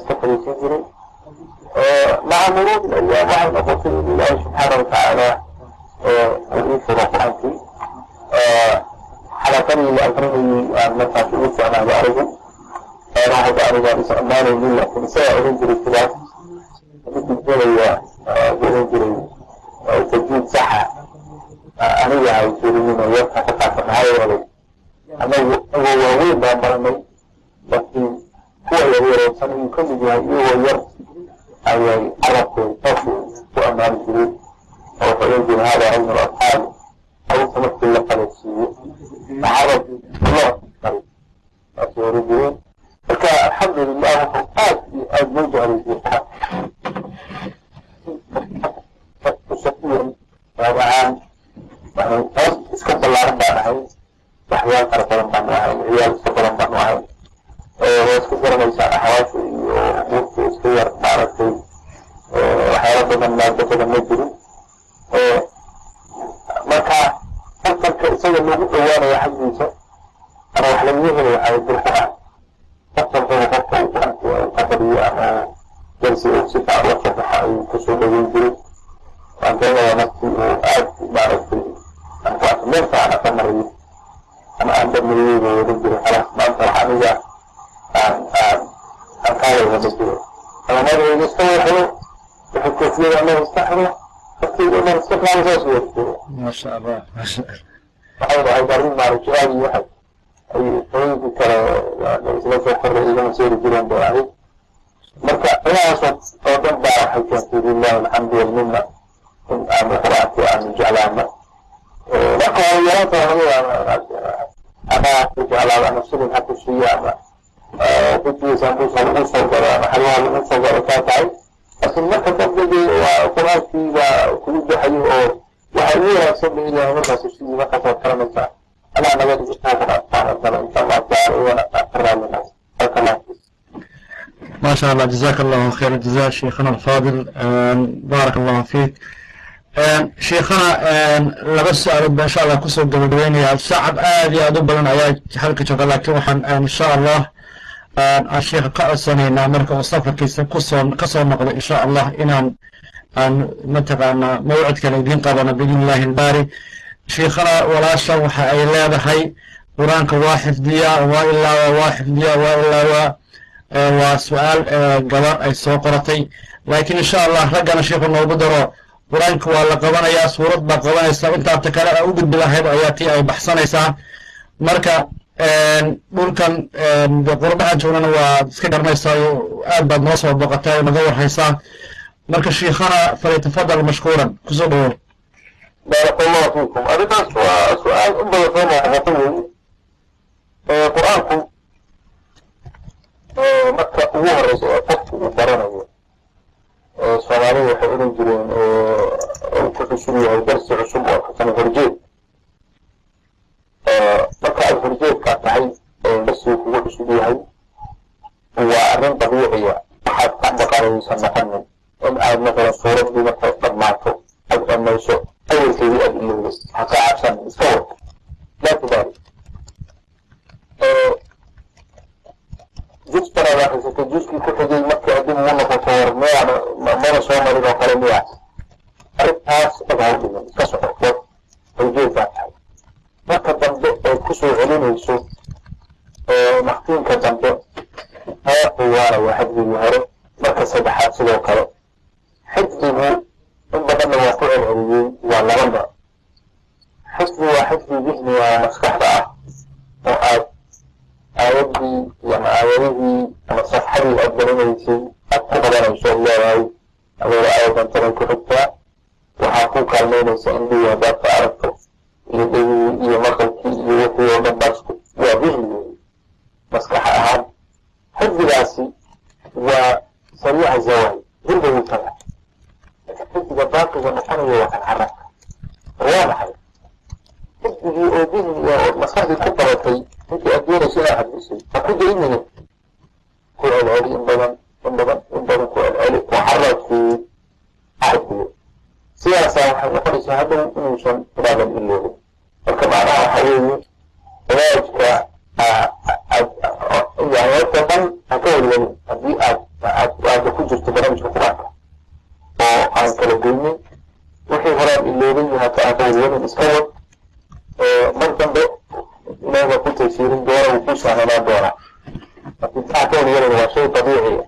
S2: iska fadhiisan jiray macamuruun ayaa waxay noqotay in ilaahay subxaana watacaala uu ii furo qur'aankii xalaqadii la akrinayay aan markaas ugu socnaayo arigu aan waxayba anigaan isticmaalaynay laakiin isagaa odhan jiray sidaas kujelaya odhan jiray tajiid saxa aniga hay jirinina yarka ku qaata maxaa yeelay annagu agoo waaweyn baan baranay laakiin kuwa la wareegsan ka mid yahay iyagoo yar ayay carabkooda saasuu ku ammaani jireen oo wuxuu ohan jiray hada rajul asxaabi awsa markii la qalasiiyo carabkiisuloo maray saasuu oran jireen marka alxamdulilah wuxuu aad iyo aad loo jeclay jirta ahaan waxay iska ballaaran baan ahay waxyaal fara badan baanu ahayn ciyaal iska badan baanu ahayn waa iska garanaysaa axwaasha iyo umuurta iska yar maaragtay waxyaala badan maado badan ma jirin. Marka asalka isaga lagu dhawaanaya xaggiisa ama wax lagaga helay waxay bilqur'aan asalkana qofka uu qur'aanka ka badiyo ama jalsi uu si fiican la ayuu ku soo dhaweyn jiray. Waan doonayaa naftii uu aad maaragtay ankuwaas meel fiican aka marayo ama aan dhameeyey buu wada jiray khalaas maanta wax aniga aan aan aan kaada wada jiro ama magacayga iska waxdo wixii koofiyada annaga iska xiro waqtiga inaan iska qaado saas jiro
S1: maasha allah maasha
S2: waxay dhahay arrin maaragtay aad iyo waxay ay hooyinkii kale isla soo korray igama seeri jireen bay ahayd marka inahaas oo dhan baa waxay keentay lillahi alxamdu walminna in aanu qur'aankii aanu jeclaano marka hore yaraanta ama ku jeclaado ama shilin ha ku siiyo ama guddigiisa usoo ugu soo galo ama xayaha lagu soo galo kaa tahay laakiin marka dambe dee waa qur-aankii baa kugu baxayo oo waxa ugu wanaagsan ba ilahay markaas sidii markaasaad garanaysaa anaa naga dhigitoo qur-aankaana galo insha allah taala wana ka raallinaas halka laafis
S1: ما شاء الله جزاك الله خير الجزاء شيخنا الفاضل بارك الله فيك شيخنا لaba su-aalood ba insha allah kusoo gabagabeynaya sacab aad iyo aad u badan ayaa halka jooga laakiin waxaan insha allah aan sheekha ka codsanaynaa marka uu safarkiisa ku soo ka soo noqdo insha allah inaan aan mataqaanaa mawcid kale idiin qabano biidn illahi albaari. Sheikhana walaasha waxa ay leedahay qur'aanka waa xifdiyaa waa ilaawa waa xifdiyaa waa ilaawa waa su'aal gabar ay soo qoratay. Laakiin insha allah raggana sheikhu noogu daro qur'aanka waa la qabanayaa suurad baa qabanaysaa intaata kale a u gudbi lahayd ayaa tii ay baxsanaysaa marka Ehm, dhulkan ehm, de qurbaxan waa iska garanaysaayo aad baad noo soo boqotaa oo naga warhaysaa marka shiikhana falyatafadal mashkuuran ku soo
S2: dhawo baaraka allahu fiikum. Arrintaas waa su'aal u badasanaa waxa weeye qur'aanku marka ugu horeysa oo qofku uu baranayo soomaalidu waxay odhan jireen oo ku xusun yahay darsi cusub oo kasana horjeed horjeedkaa tahay ee basii kugu cusub yahay waa arrin dabiiciya waxaad ka baqanaysan noqonin in aad matalan suuraddii markay dhammaato aad dhamayso awalkeedii aad ilowday ha ka cabsan iska wad. Laa tubaali jus banaad akrisatay ku xigay markii adib ugu noqoto war miyaan mana soo marin oo kale miya arrintaas dhag ha u dhimin iska soco horjeed baa tahay marka dambe ee ku soo celinayso naqtiinka dambe heerku waanaya xifdigii hore marka saddexaad sidoo kale xifdigu in badanna waa ku celceliyey waa labada. Xifdi waa xifdi dihni waa maskaxda ah oo aad aayaddii ama aayadihii ama safxadii aad garanaysay aad ku qabanayso leedahay adeer tanay ku xigtaa. Waxaa ku kaalmeynaysa indhihii haddaad ka aragto iyo dhegihii iyo maqalkii iyo wixii oo dhan xifdiga sidaasaa waxay noqonaysaa hadhow inuusan inaadan iloobin marka macnaha waxaa weeye cilaajka yani horta dhan ha ka welwelin haddii aad aad aada ku jirto barnaamijka qur'aanka oo aan kala goynin wixii horaan iloobay haka ha ka welwelin iska wad mar dambe ilaaga ku taysiirin doona wuu ku sahlanaan doonaa laakiin taa ka welwelin waa shay dabiiciya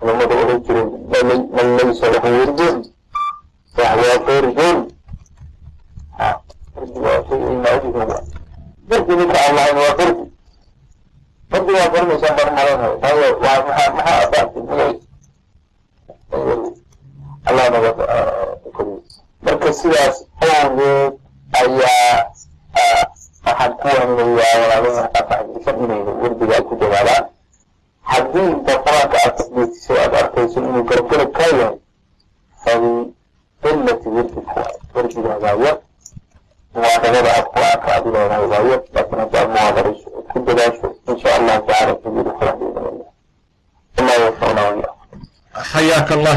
S2: culamada oran jireen man laysa lahu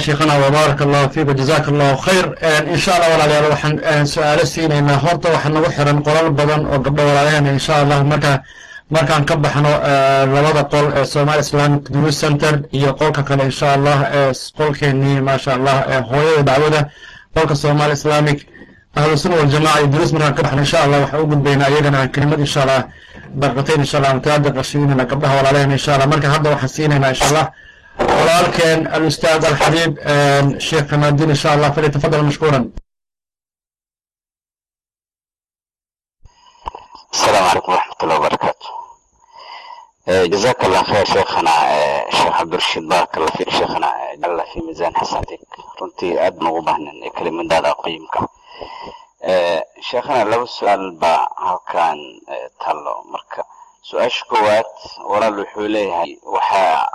S3: sheekhana wabaaraka allahu fiiku jazaaka allahu khayr. Insha allah
S1: walaalayaal waxaan su'aalo siinaynaa. Horta waxaa nagu xiran qoral badan oo gabdho walaalayaana insha allah marka markaan ka baxno labada qol ee somaali islamic new center iyo qolka kale insha allah qolkeenii maasha allah hooyada dacwada qolka somaali islamic ahlusuna waljamaca iyo duruus markaan ka baxno insha allah waxaan u gudbaynaa iyagana aan kelimad insha allah barqatayn insha allah aan kaa daqasho gabdhaha walaalayaana insha allah marka hadda waxaan siinaynaa insha allah ولكن الأستاذ الحبيب الشيخ كمال الدين إن شاء الله فليتفضل مشكورا
S4: السلام عليكم ورحمة الله وبركاته جزاك الله خير شيخنا شيخ عبد الرشيد بارك الله فيك شيخنا جل في ميزان حسناتك runtii aad nagu baahnan ee kelimadaada qiimka sheekhana laba su-aal baa halkan tallo marka su-aasha koowaad walaal wuxuu leeyahay waxaa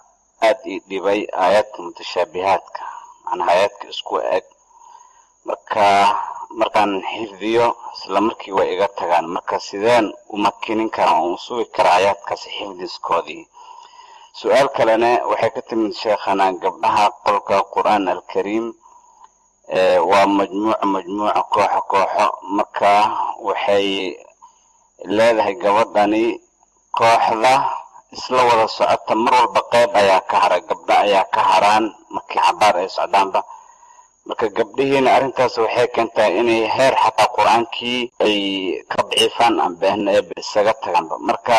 S4: aad ii dhibay aayaadka mutashaabihaadka macnaha aayaadka isku eg. Marka markaan xifdiyo isla markii way iga tagaan. Marka sideen u makinin karaa oo u sugi karaa aayaadkaasi xifdiskoodii. Su'aal kalena waxay ka timid sheekhana gabdhaha qolka qur'aan alkariim waa majmuuco majmuuco kooxo kooxo. Marka waxay leedahay gabadhani kooxda isla wada socota mar walba qeyb ayaa ka hara gabdho ayaa ka haraan markii cabaar ay socdaanba. Marka gabdhihiina arrintaas waxay keentaa inay heer xataa qur'aankii ay ka daciifaan ambeen eeba isaga tagaanba marka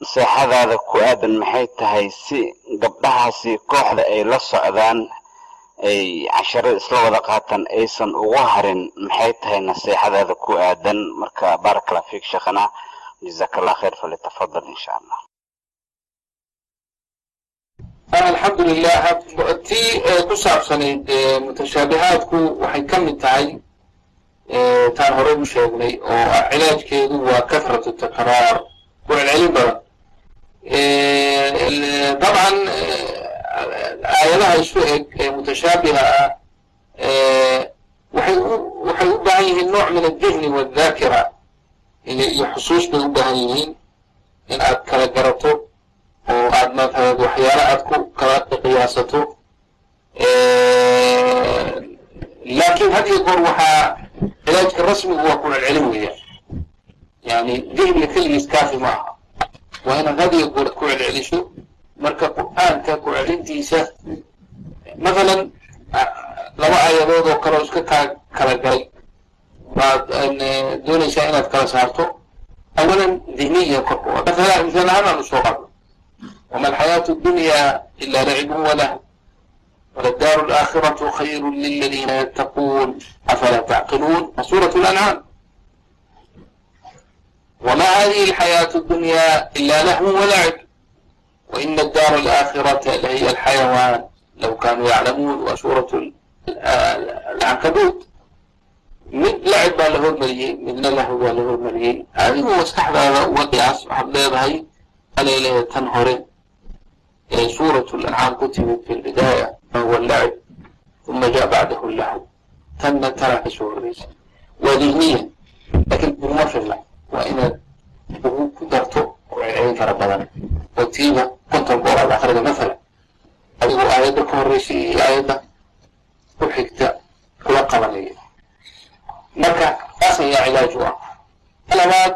S4: naseexadaada ku aadan maxay tahay si gabdhahaasi kooxda ay la socdaan ay casharada isla wada qaataan aysan ugu harin maxay tahay naseexadaada ku aadan? Marka baarak allah fiik sheekhana jazaak allah khayr falitafadal insha allah
S3: alxamdulilah tii ku saabsanayd mutashaabihaadku waxay ka mid tahay taan horey u sheegnay oo cilaajkeedu waa kathratu takraar celcelin badan. Dabcan aayadaha isu eg ee mutashaabiha ah waxay u baahan yihiin nooc min aldihni waadhaakira iyo xusuus bay u baahan yihiin in aad kala garato oo aad maataad waxyaalo aad ku kala qiyaasato laakiin had iyo goor waxaa cilaajka rasmigu waa ku celcelin weeyaan yani dihniga keligiis kaafi ma aha. Waa inaad had iyo goor ku celceliso marka qur'aanka ku celintiisa mathalan laba aayadood oo kale oo iska kaa kala galay. Baad doonaysaa inaad kala saarto. Awalan dihniya korka mathala misaal ahaan aan u soo qaadno وما الحياة الدنيا إلا لعب وله وللدار الآخرة خير للذين يتقون أفلا تعقلون وسورة الأنعام وما هذه الحياة الدنيا إلا لهو ولعب وإن الدار الآخرة لهي الحيوان لو كانوا يعلمون وسورة العنكبوت من لعب له المليين من لهو له المليين هذه هو استحباب وقياس وحبليض هاي عليه تنهرين سورة الأنعام كتبت في البداية وهو اللعب ثم جاء بعده اللهو تم ترى سورة ليس وذهنيا لكن بالمرة وإن قدرته وعين ربنا وتيبة كنت أقول على آخر مثلا أيضا آيات الكوريسي آيات وحكت كل قبلية مركا أصلا يا علاجها labaad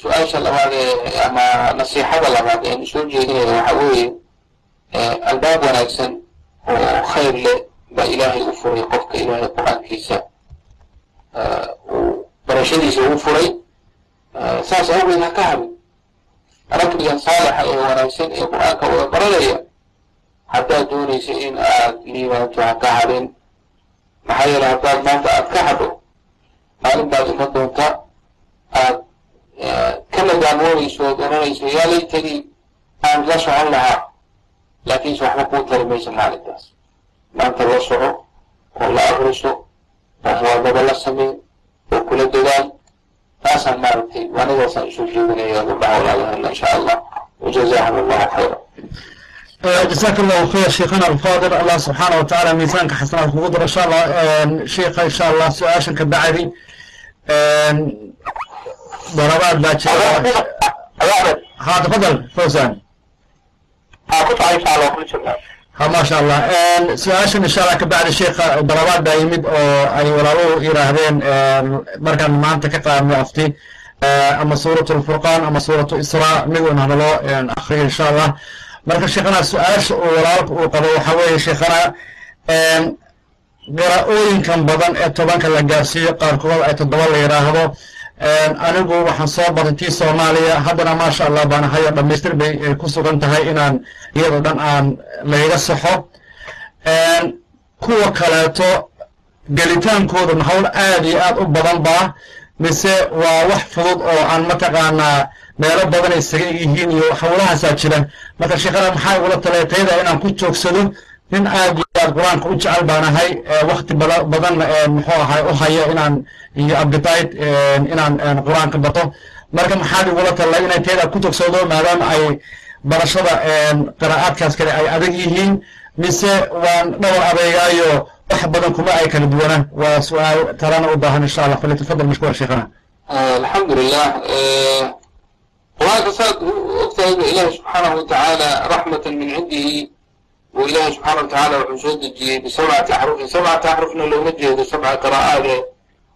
S3: su-aasha labaad ee ama nasiixada labaad ee soo jeedinaya waxa weeye albaab wanaagsan oo khayr leh baa ilaahay u furay qofka ilaahay qur'aankiisa uu barashadiisa u furay. Saas awgeed ha ka habin ragbigan saalixa ee wanaagsan ee qur'aanka wada baranaya haddaad doonaysa in aad liibaanto ha ka habin maxaa yeele haddaad maanta aad ka hadho maalin baad iman doonta. Aad ka nadaamoomayso ood oranayso yaa laytanii aan la socon lahaa laakiinse waxba kuu tarimaysa maalinkaas maanta la soco oo la abriso oo la sameyn oo kula dadaal taasaan maaragtay anigaasaan isoo jeedinaya gabdhaha insha allah. Wajazahum allahu khayra
S1: eh, jasaaka allahu khayr sheekhana alfaadil allah subxaana wa tacaala miisaanka xasanaad kugu daro. Insha allah eh, sheikha insha allah su'aashan ka bacdi. Eh, darabaad baa jira. Ha tafadal fawsan maasha allah su'aashan insha allah kabacdi sheikha ah, dalabaad baa yimid oo ay walaaluhu yiraahdeen markaan maanta ka qaadnay afti eh, ama suurat lfurqaan ama suurat isra miduna hadalo akriya insha allah marka sheekhana su'aasha uu walaalka uu qabo waxaa weeye sheekhana qiraa'ooyinkan badan ee tobanka la gaarsiiyo qaarkood ay toddoba la yidhaahdo anigu waxaan soo batay tii soomaaliya. Haddana maasha allah baan ahayo dhammaystir bay ku sugan tahay inaan iyadoo dhan aan layga saxo. Kuwa kaleeto gelitaankooda hawl aad iyo aad u badan baa mise waa wax fudud oo aan mataqaanaa meelo badan isaga yihiin iyo hawlahaasaa jira marka sheekhana maxaa igula taleetayda inaan ku joogsado nin aad iyo aad qur'aanka u jecel baan ahay. Wakti badan muxuu ahay u haya inaan iyo appetite inaan qur'aanka bato. Marka maxaad igula talay inay tayda ku joogsado maadaama ay barashada qiraa'aadkaas kale ay adag yihiin mise waan dhowr adeegaayo wax badan kuma ay kala duwanaan waa su'aal talana u baahan insha allah. Falyatafadal mashkuur sheekhana.
S3: Alxamdulilah qur'aanka saad ogtahayba ilaahi subxaanahu watacaala raxmatan min cindihi oo ilaahi subxaana watacaala wuxuu soo dejiyey bisabcati axrufin sabcata axrufna looma jeedo sabca qiraa'aade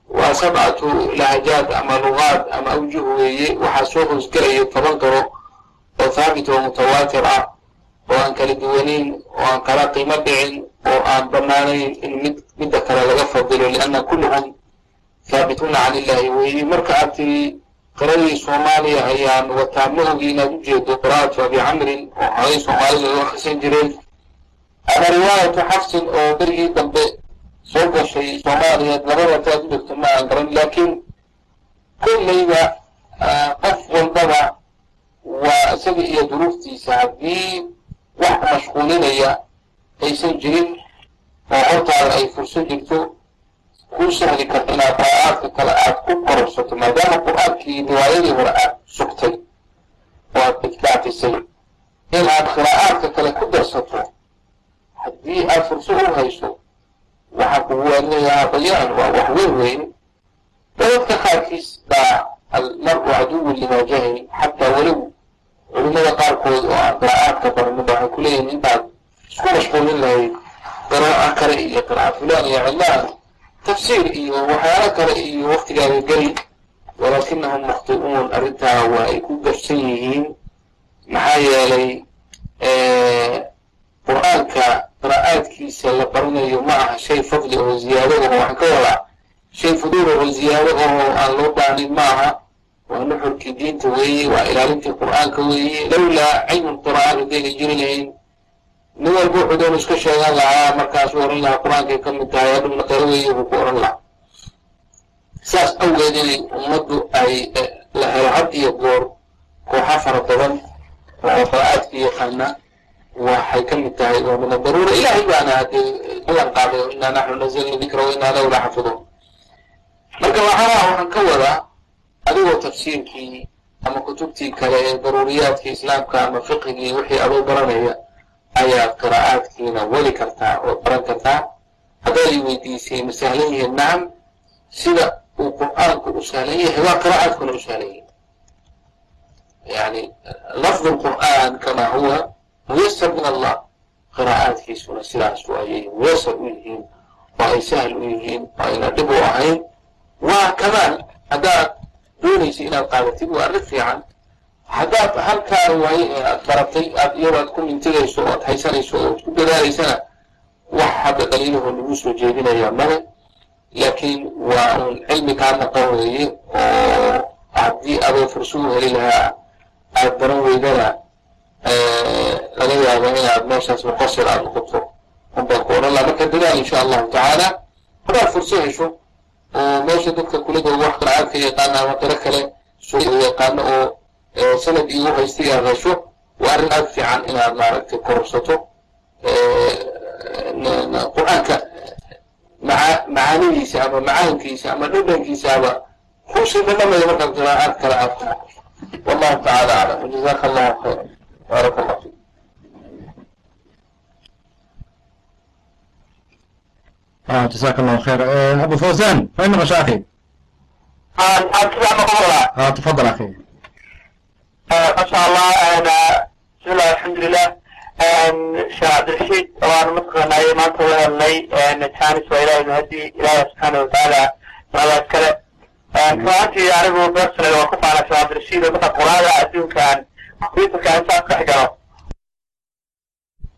S3: waa sabcatu lahajaad ama lugaad ama awjuh weeye. Waxaa soo hoosgelaya toban garo oo thaabit oo mutawaatir ah oo aan kala duwanayn oo aan kala qiimo dhicin oo aan bannaanayn in mid midda kale laga fadilo. Lianna kulluhum haabituuna can illahi weeye. Marka aad tiri qiradii soomaaliya ayaan wataa ma inaad ujeedo qiraa'atu abi camrin oo horay soomaalida u akhrisan jireen ama riwaayatu xafsin oo berigii dambe soo gashay soomaaliyeed labada taad dhegto ma aan garan laakiin kollayba qof walbaba waa isaga iyo duruuftiisa haddii wax mashquulinaya aysan jirin oo hortaada ay fursan jirto kuu sahli karta inaad qiraa'aadka kale aad ku kororsato maadaama qur'aankii riwaayadii hore aad sugtay oo aad idkaatisay in aad qiraa'aadka kale ku darsato haddii aad furso u hayso waxaa kugu wax weyn weyn. Dadadka qaarkiis baa almar-u caduwun limaa jahil xataa walow culimada qaarkood oo aan qiraa'aadka barnin waxay ku leeyihiin intaad isku mashquulin lahayd qiraa'a kale iyo qiraa'a fulaan iyo cillaan tafsiir iyo waxyaalo kale iyo waktigaaga geli walaakinahum mukhti'uun arrintaa waa ay ku garsan yihiin. Maxaa yeelay qur'aanka qiraa'aadkiisa la baranayo ma aha shay fadli oo ziyaado oo waxaan ka wadaa shay fuduul oo ziyaado oo aan loo baanin ma aha. Waa nuxurkii diinta weeye waa ilaalintii qur'aanka weeye. Lowlaa cilmu qiraa'aad haddayna jiri lahayn nin walba wuxuu doon iska sheegan lahaa markaasuu oran lahaa qur'aankay ka mid tahay adhugna qaro weeye buu ku oran lahaa. Saas awgeed inay ummaddu ay la helo had iyo goor kooxa fara badan oo qiraa'aadka yaqaana waxay ka mid tahay waa min adaruura ilaahay baana hadee ballan qaaday inaa naxnu nazalna dikra wa lahu laxafiduun marka waxaa waxaan ka wadaa adigoo tafsiirkii ama kutubtii kale ee daruuriyaadka islaamka ama fiqigii wixii adoo baranaya ayaad qiraa'aadkiina weli kartaa oo baran kartaa haddaad i weydiisay ma sahlan yihiin nacam sida uu qur'aanku u sahlan yahay waa qiraa'aadkuna u sahlan yihiin yani lafdu lqur'aan kama huwa muyasar min allah qiraa'aadkiisuna sidaas ayay muyasar u yihiin oo ay sahl u yihiin oo ayna dhib u ahayn. Waa kamaal haddaad doonaysa inaad qaadatid waa arrin fiican. Haddaad halkaa waaye ee aad baratay aad iyadoo aad ku mintigayso o aad haysanayso oo ad ku dadaalaysana wax hadda dhaliilahoo lagu soo jeedinayaa male laakiin waa cilmi kaa naqan weeye oo haddii adoo furso u heli lahaa aad baran weydana laga yaabo inaad meeshaas muqasir aad noqoto. Unbaan ku odhan laha marka dadaal insha allahu tacaala haddaad furso hesho oo meesha dadka kulada wax qiraa'aadka yaqaana ama qiro kale yaqaano oo sanad iyo haystay aad hesho waa arrin aad fiican inaad maaragtay kororsato qur'aanka maca macaanidiisa ama macaankiisa ama dhadhankiisaaba kuusii dhadhamaya markaad qiraa'aad kale aad ku noqoto wallahu tacaala aclam. Wajazaka allahu khayra
S1: baark
S5: la fi jasak llahu khair eh, abu fawsan fain mashaki ah, tafadl akhi. Masha allah bismillah alxamdulilah shee cabdirashiid waana mataqaanaaye maanta la hadlay janis waa ilahay mahadi ilaahi subxaana watacaala maadaas kale ruantii anigu bersonal waa ku faanasa cabdirashiid oo dadka quraada adduunkan aasaankaxgalo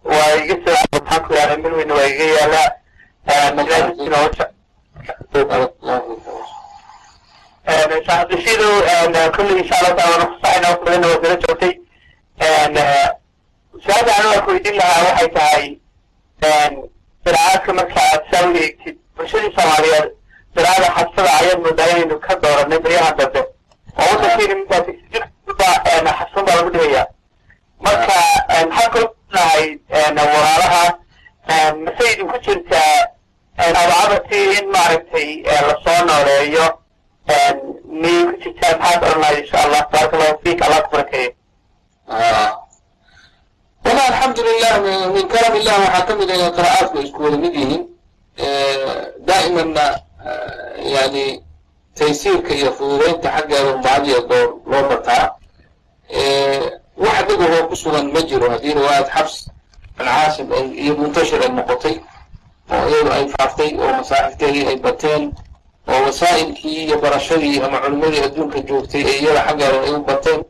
S5: waa iga saaxaanku yaalla milweyna waa iga yaalaa shaqdishidu kulli insha allah taala wana kusaxayna wax badanna waa sala joogtay su'aasha anu waa ku weydiin lahaa waxay tahay siracaadka marka aad saa u eegtid bulshadii soomaaliyeed siraada xabsada ayaan moodaa inaynu ka dooranay baryahan dambe oo wadankeyna mintaa baa eh, xasun baa lagu dhigaya. Marka eh, maxaa kalo nahay eh, walaalaha mase idinku jirtaa abacadatii in maaragtay la soo nooleeyo miyay ku jirtaa maxaad oranahay insha allah tabaaraka allahu
S3: taysiirka iyo fududeynta xaggeeda bacdiya door loo bartaa wax dhibahoo ku sugan ma jiro haddii riwaayad xabs an caasim ay iyo muntashir ay noqotay. Oo iyadu ay faaftay oo masaaxifteedii ay bateen oo wasaa'ilkii iyo barashadii ama culimmadii adduunka joogtay ee iyada xaggeeda ay u bateen.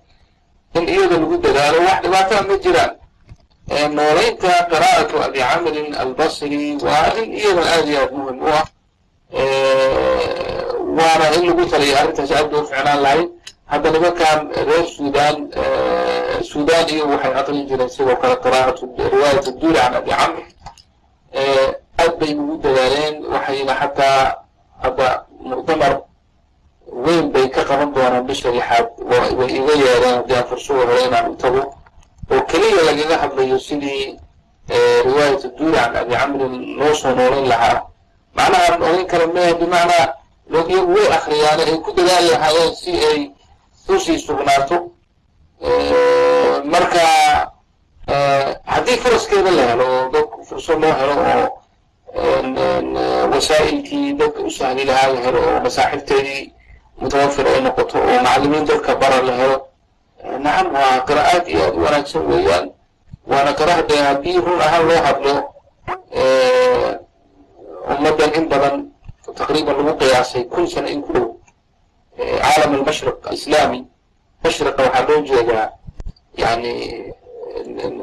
S3: In iyada lagu dadaalo wax dhibaataa ma jiraan. Noolaynta qiraa'atu abi camrin albasri waa in iyada aada iyo aad muhiim u ah. Waana in lagu taliyay arrintaasi aad u ficlaan lahayd hadda nimankan reer suudaan suudaan iyo waxay aqrin jireen sidoo kale qiraa'atu riwaayat duuli can abi camr aad bay ugu dadaaleen waxayna xataa hadda muctamar weyn bay ka qaban doonaan bisha lixaad way iga yeedeen haddii aan fursado hore inaan u tago. Oo keliya lagaga hadlayo sidii riwaayat duuri can abi camrin loo soo noolayn lahaa. Macnaha oran kara mehe bimacnaa iyagu way akriyaane ay ku dadaali lahaayeen si ay u sii sugnaato marka haddii furaskeeda la helo oo fursad loo helo oo wasaa'ilkii dadka u sahli lahaa la helo oo masaaxibteedii mutawafir ay noqoto oo macallimiin dadka bara la helo nacam waa qiraa'aad iyo aad u wanaagsan weeyaan. Waana qiraa'de haddii run ahaan loo hadlo ummaddan in badan taqriiban lagu qiyaasay kun sano in ku dhow caalam almashriq islaami mashriqa waxaa loo jeedaa yani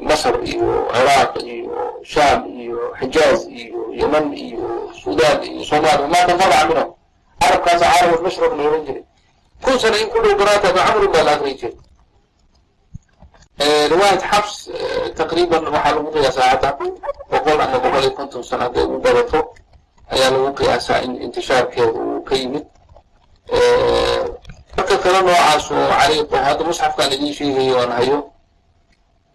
S3: masr iyo ciraaq iyo shaam iyo xijaaz iyo yeman iyo suudaan iyo soomaaliya maa tanfaca minhum carabkaasa caalam almashriq la ohan jiray kun sana in ku dhow garaata macmur baa la akrin jiray riwaayat xabs taqriiban waxaa lagu qiyaasaa hadda boqol ama boqol iyo konton sana hadday ugu badato ayaa lagu qiyaasaa in intishaarkeedu uu ka yimid marka kale noocaas oo cariiq hadda musxafkaan idiin sheegayo aan hayo.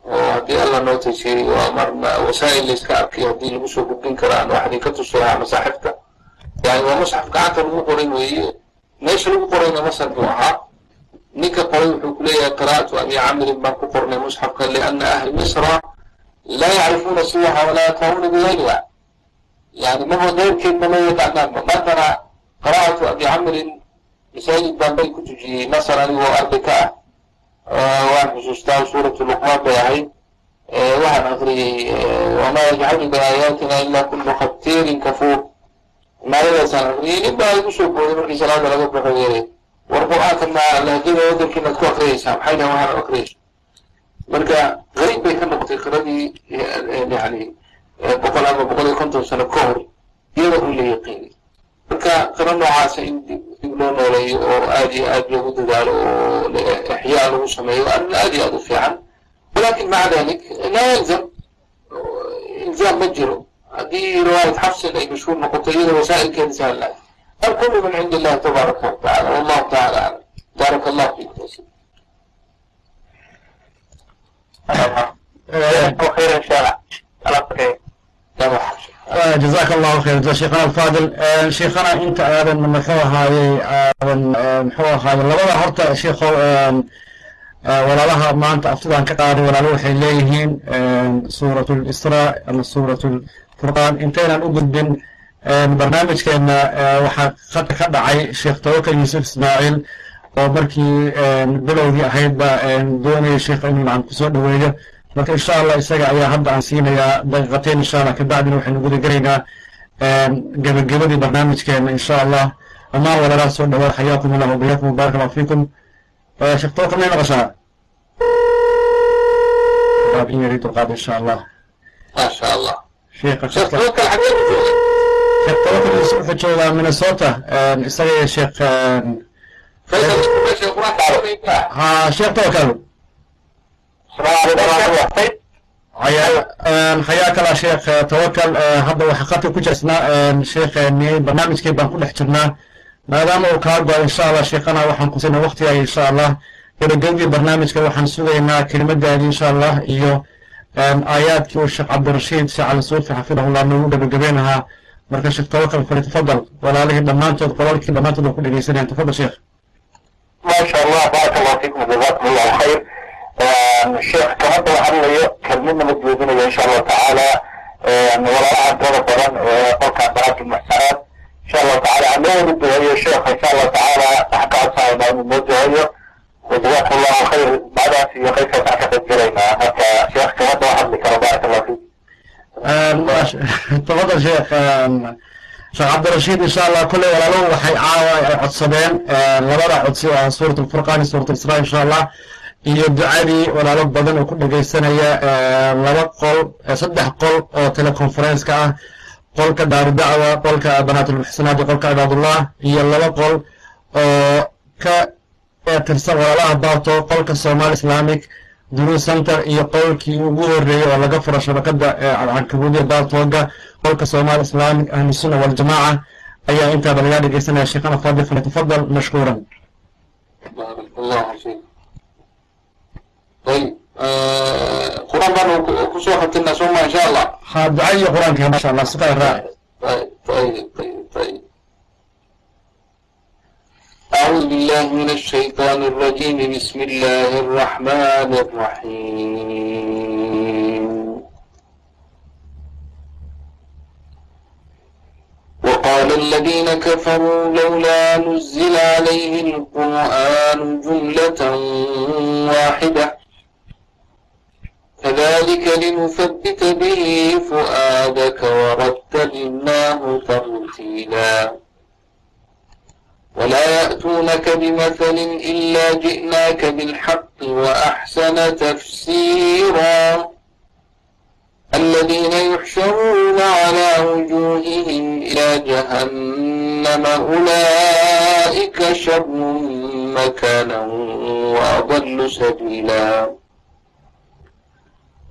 S3: Oo haddii alla noo tasheeyo ama wasaa'il layska arkay haddii lagu soo gudbin karo aan waxdii ka tusi lahaa masaaxibta yani waa musxaf gacanta lagu qoray weeye. Meesha lagu qorayna masar buu ahaa. Ninka qoray wuxuu ku leeyahay qiraa'atu abi camrin baan ku qornay musxafka liana ahli misra laa yacrifuuna siwaha walaa yatahuna bigayriha yani maba keyrkeed nama yaqaanaanba maantana qiraa'atu abi camrin masaajid baan bay ku tujiyey masar anigoo arday ka ah. Waan xusuustaa suuratu luqmaan bay ahayd. Waxaan akriyey wamaa yajcalu biaayaatina ila kullu khabtiirin kafuur. Maayadaasaan akriyey nin baa igu soo booday markii salaada laga baxo yeeray war qur'aanka ma lahjada wadankiinaad ku akriyaysaa maxay dhahan waxaad akriyaysa marka qariib bay ka noqotay qiradii yani boqol ama boqol iyo konton sano ka hor iyada un la yaqiinay marka tiro noocaasa in dib loo nooleeyo oo aad iyo aad loogu dadaalo oo ixyaa lagu sameeyo arrin aad iyo aad u fiican. Walakin maca dalik laa yalzam ilzaam ma jiro. Haddii riwaayat xafsin ay mashhuur noqoto iyada wasaailkeeda sahla bal min cindi illahi tabaaraka wa wallahu tacala aclam baarak allahu fiikum
S5: وخير إن شاء الله
S1: jazaak allahu khayr sheekhana alfaadil sheekhana inta aadan muxuu ahaayey aadan muxuu ahaaye labada horta sheekho walaalaha maanta aftidan ka qaaday walaalo waxay leeyihiin suurat lisraa ama suurat lfurqaan intaynaan u gudbin barnaamijkeenna waxaa hadda ka dhacay sheekh tawakal yuusuf ismaaciil oo markii bilowgii ahaydba doonaya sheekh inuu nacan ku soo dhaweeyo marka insha allah isaga ayaa hadda aan siinayaa daqiiqateyn insha allah kabacdina waxaynu guda gelaynaa ehm, gebagabadii barnaamijkeena insha allah. Dhammaan walaalaha soo dhawaad xayaakum allah wabayakum wbaaraka allah fiikum sheekh tooka may maqashaa in yari dulqaad insha allah.
S3: Masha allah.
S1: Sheekha tooka wuxuu joogaa minnesota. Ehm, isaga iyo
S3: ehm, sheekh
S1: ha sheekh tookalu hayaa kala sheekh tawakal eh, hadda waxaa khatar ku jeesnaa sheekheni eh, barnaamijkii baan ku dhex jirnaa. Maadaama uu kaa go-o insha allah sheekhana waxaan kusina waktigaay insha allah gabagabadii barnaamijka waxaan sugaynaa kelimadaadii insha allah iyo aayaadkii uu sheekh cabdirashiid sheekh cali suufi xafidahullah noogu gabagabeynahaa marka sheekh tawakal fali tafadal walaalihii dhammaantood qolalkii dhammaantood oo ku dhegeysanayaan tafadal sheekh
S2: maasha allah baaraka allah fiikum jazakum allah khayr الله فيكم وجزاكم الله خير آه، الشيخ كمان وحنا له كلمنا مجهودين ان شاء الله تعالى آه، ولا عن طول طبعا وقع بارك المحسنات ان شاء الله تعالى عملوا بالدعاء يا شيخ ان شاء الله تعالى احكى صاحب الموضوع وجزاكم الله خير بعد في خير كتاكد الجريمة حتى شيخ كمان وحنا لك بارك الله فيك
S1: tafadal sheekh sheekh cabdirashiid insha allah kolley walaaluhu waxay caawa ay codsadeen labada codsi oo ah suurat alfurqaan iyo suurat israa insha allah iyo ducadii walaalo badan oo ku dhegeysanaya laba qol saddex qol oo teleconference-ka ah. Qolka daaru dacwa qolka banaatulmuxsanaat iyo qolka cibaadullah iyo laba qol oo ka tirsan walaalaha baato qolka somali islamic duru center iyo qolkii ugu horeeyey oo laga furo shabakada cankabuudiya baartooga qolka somali islamic ahlu sunna waljamaaca ayaa intaaba laga dhegeysanaya sheekhana fadil falyatafadal mashkuuran
S3: بارك الله فيك طيب آه، قرآن بانو كسو ختمنا ثم إن شاء الله
S1: ha duca iyo qur-aanka masha allah si kale raaci
S3: طيب طيب طيب طيب أعوذ بالله من الشيطان الرجيم بسم الله الرحمن الرحيم وقال الذين كفروا لولا نزل عليه القرآن جملة واحدة كذلك لنثبت به فؤادك ورتلناه ترتيلا ولا يأتونك بمثل إلا جئناك بالحق وأحسن تفسيرا الذين يحشرون على وجوههم إلى جهنم أولئك شر مكانا وأضل سبيلا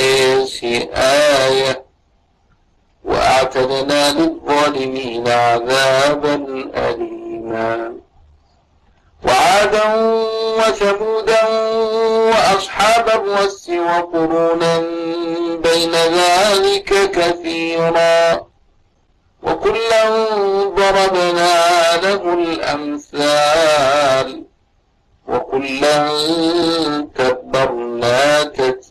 S3: الناس آية وأعتدنا للظالمين عذابا أليما وعادا وثمودا وأصحاب الرس وقرونا بين ذلك كثيرا وكلا ضربنا له الأمثال وكلا تبرنا تتبرا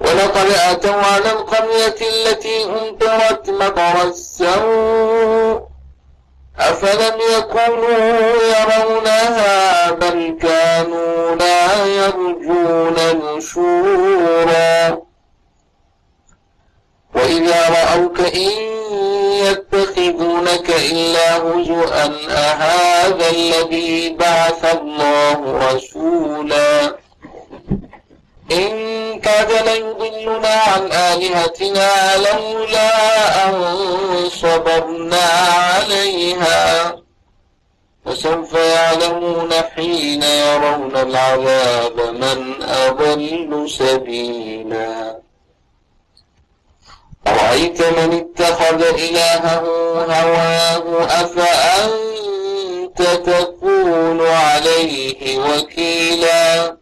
S3: ولقد أتوا على القرية التي أمطرت مطر السوء أفلم يكونوا يرونها بل كانوا لا يرجون نشورا وإذا رأوك إن يتخذونك إلا هزؤا أهذا الذي بعث الله رسولا إن كاد ليضلنا عن آلهتنا لولا أن صبرنا عليها فسوف يعلمون حين يرون العذاب من أضل سبيلا أرأيت من اتخذ إلهه هواه أفأنت تكون عليه وكيلاً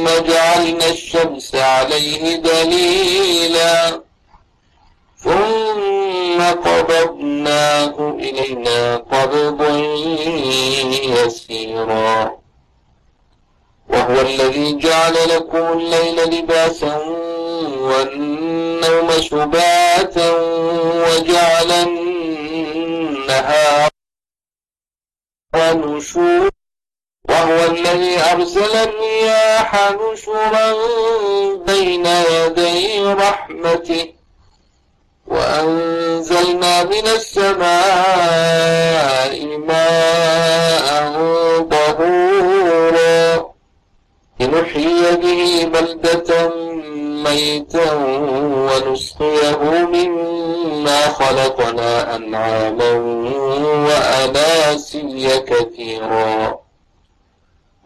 S3: ثم جعلنا الشمس عليه دليلا ثم قبضناه إلينا قبضا يسيرا وهو الذي جعل لكم الليل لباسا والنوم سباتا وجعل النهار ونشورا وهو الذي أرسل الرياح نشرا بين يدي رحمته وأنزلنا من السماء ماء طهورا لنحيي به بلدة ميتا ونسقيه مما خلقنا أنعاما وأناسيا كثيرا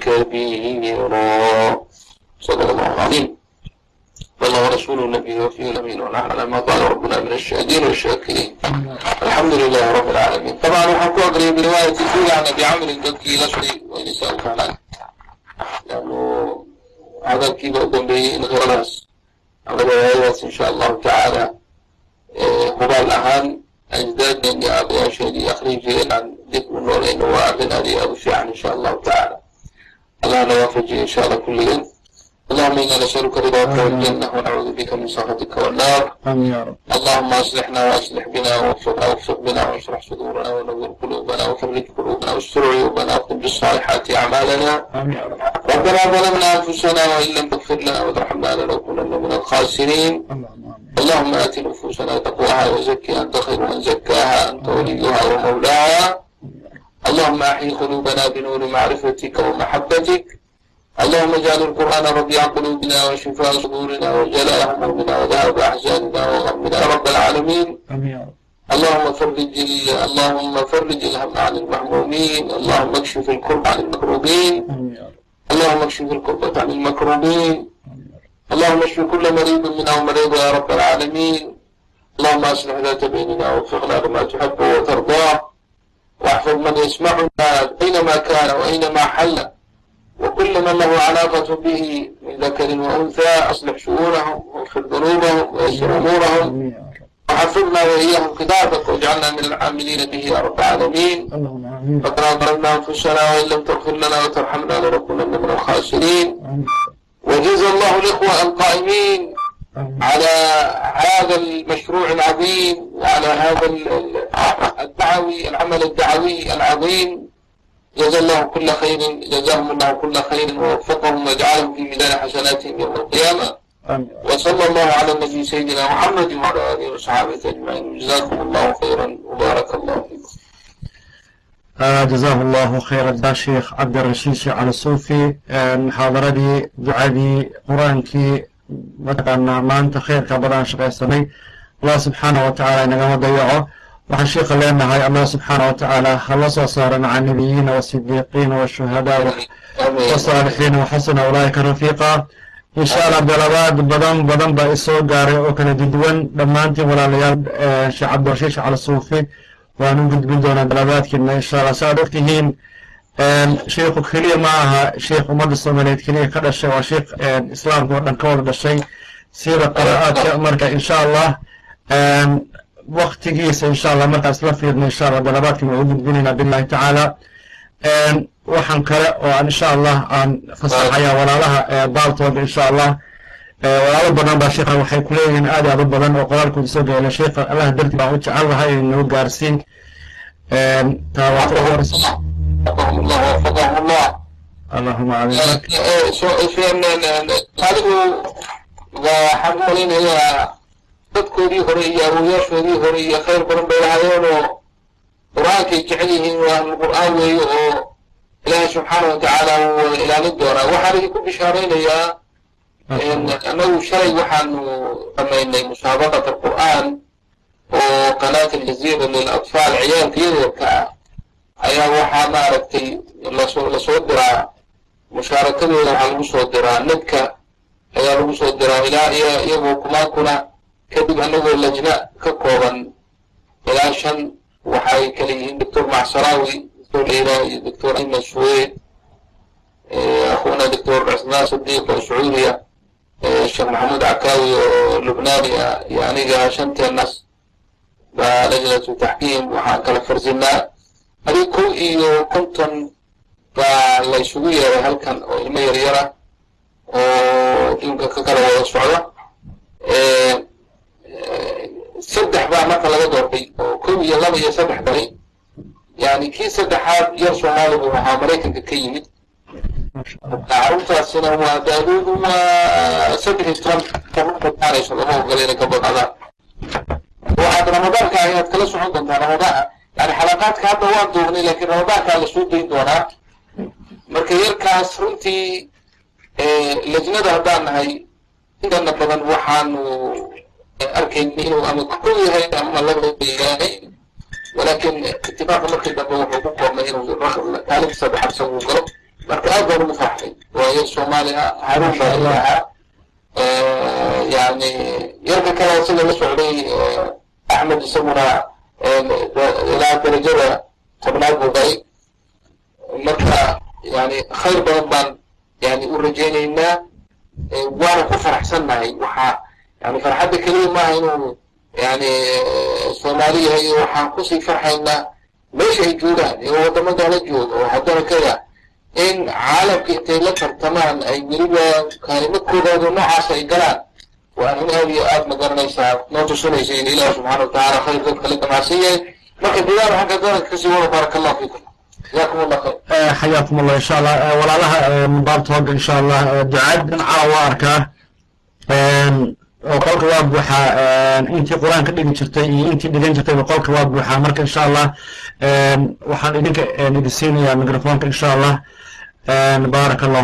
S3: كبيرا صدق الله العظيم والله ورسوله النبي وفيه الأمين ونحن على ما قال ربنا من الشاهدين والشاكرين الحمد لله رب العالمين طبعا وحكوا أقري برواية الأولى عن أبي عمرو الدكي لصري ونساء فعلا لأنه هذا الكيب أقوم به إن غرناس هذا روايات إن شاء الله تعالى هما الأهان أجداد من أبي أشهد أخرجين عن ذكر النور إنه وأبنى لي أبو شيعان إن شاء الله تعالى اللهنا يخرج إن شاء الله كل اللهم إنا نسألك رضاك والجنة ونعوذ بك من سخطك والنار اللهم أصلحنا وأصلح بنا واغفرنا واغفر بنا واشرح صدورنا ونور قلوبنا وفرج قلوبنا واستر عيوبنا واقم بالصالحات
S1: أعمالنا
S3: ربنا ظلمنا أنفسنا وإن لم تغفر لنا وترحمنا لنكونن من الخاسرين
S1: اللهم
S3: آت نفوسنا تقواها وزكها أنت خير من زكاها أنت وليها ومولاها اللهم أعن قلوبنا بنور معرفتك ومحبتك اللهم اجعل القرآن ربيع قلوبنا وشفاء صدورنا وجلاء همومنا وذهب أحزاننا وغمنا رب العالمين اللهم فرج اللهم فرج الهم عن المهمومين اللهم اكشف الكرب عن المكروبين اللهم اكشف الكربة عن المكروبين اللهم اشف كل مريض منا ومريض يا رب العالمين اللهم اصلح ذات بيننا ووفقنا لما تحب وترضاه واحفظ من يسمعنا أينما كان وأينما حل وكل من له علاقة به من ذكر وأنثى أصلح شؤونهم واغفر ذنوبهم ويسر أمورهم وحفظنا وإياهم خطابك واجعلنا من العاملين به يا رب العالمين ربنا ظلمنا أنفسنا وإن لم تغفر لنا وترحمنا لنكونن من الخاسرين وجزا الله الإخوة القائمين على هذا المشروع العظيم وعلى هذا الدعوي العمل الدعوي العظيم جزا الله كل خير جزاهم الله كل خير ووفقهم وجعلهم في ميزان حسناتهم يوم القيامة وصلى الله على النبي سيدنا محمد وعلى آله وصحبه أجمعين جزاكم الله خيرا وبارك الله فيكم
S1: جزاه الله خيرا الشيخ عبد الرشيد على الصوفي محاضرتي دعابي قرآنكي mataqaanaa maanta khayrka badan shaqaysanay. Allah subxaana watacaala inagama dayaco. Waxaan sheikha leenahay allah subxaana watacaala hala soo saara maca nebiyiina wasidiiqiina washuhadaa wasaalixiina waxasuna ulaaika rafiiqa. Insha allah dalabaad badan badan baa isoo gaaray oo kala duduwan dhammaantiin walaalayaal eh, sheekh cabdirashiid shacala suufi waan u gudbin doonaa dalabaadkiina insha allah sa ad ogtihiin sheikhu keliya ma aha sheikh ummadda soomaaliyeed keliya ka dhashay waa sheikh islaamka oo dhan ka wada dhashay sida qiraa'aadka marka insha allah waktigiisa insha allah markaas la fiirno insha allah dalabaadkan waa u gudbinaynaa billahi tacaala waxaan kale oo aan insha allah aan fasaxayaa walaalaha baaltooda insha allah walaalo badan baa sheekha waxay ku leeyihiin aad aad u badan oo qoraalkooda soo geela sheekha allah darti baan u jecel lahay inoo gaarsiin taa
S3: xafidahumullah waafaqahullah
S1: allahuma
S3: taaligu waxaan u malaynayaa dadkoodii hore iyo awooyaashoodii hore iyo khayr badan bay lahaayeenoo qur'aankay jecel yihiin waa alqur'aan weeye oo ilaahay subxaana watacaala wuu ilaalin doonaa waxaan idinku bishaaraynayaa annagu shalay waxaanu dhammaynay musaabaqat alqur'aan oo qanaat aljaziira lil ciyaalka yadooka ah ayaa waxaa maaragtay la soo diraa mushaarakadooda waxaa lagu soo diraa nedka ayaa lagu soo diraa ilaa iyagoo kumaankuna kadib annagoo lajna ka kooban ilaa shan waxay kala yihiin doctor macsaraawi doctor leila iyo doctor ayman suweyd akhuna doctor cisnaan sadiiq oo sacuudiya sheekh maxamuud cakaawi oo lubnaani iyo aniga shanteennas baa lajnatu taxkiim waxaan kala farsinaa adig kow iyo konton baa la isugu yeeray halkan oo ilmo yaryara oo adduunka ka kala wada socda. Saddex baa marka laga doortay oo kow iyo laba iyo saddex dhalay yani kii saddexaad yar soomaaligu waxaa maraykanka ka yimid. Carruurtaasina waa daadoodu waa saddex iyo toban lama ogola inay ka badnaadaan waxaad ramadaanka ayaad kala socon doontaa ramadaana yani xalaqaadka hadda waan duugnay laakiin ramadaankaa la soo dayn doonaa. Marka yarkaas runtii lajnada haddaan nahay intana badan waxaanu arkayna inuu ama ku yahay ama laba yahay itifaaqa markii dambe wuxuu ku koobnay inuu kaalinta saddexaad isagu galo. Marka aad baan ugu farxay waa yar soomaali ah haruun baa ilahaa yani yarka kale sida la socday axmed isaguna ilaa darajada tobnaad buu galay marka yani khayr badan baan yani u rajaynaynaa. Waana ku faraxsannahay. Waxaa yani farxadda keliya maaha inuu yani soomaali yahay waxaan ku sii farxaynaa. Meesha ay joogaan iyo waddamada la jooga oo haddana kaya in caalamka intay la tartamaan ay weliba kaalimadkoodooda noocaas ay galaan waa min aad iyo aad ma garanaysaa noo tusinaysa in ilah subxana watacaala khayr dadka la damacsiiyay marka gudaha waxaan ka doonaysa ka sii wada baarak allah fiikum. Jazakum allah khayr.
S1: Eh, Xayaakum allah insha allah eh, walaalaha eh, mudaabtoog insha allah ducaad dhinacana waa arkaa oo qolka waa buuxaa intii qur'aan ka dhigi jirtay iyo intii dhigan jirtayba qolka waa buuxaa marka insha allah waxaan idinka idin siinayaa microfoonka insha allah baarak allah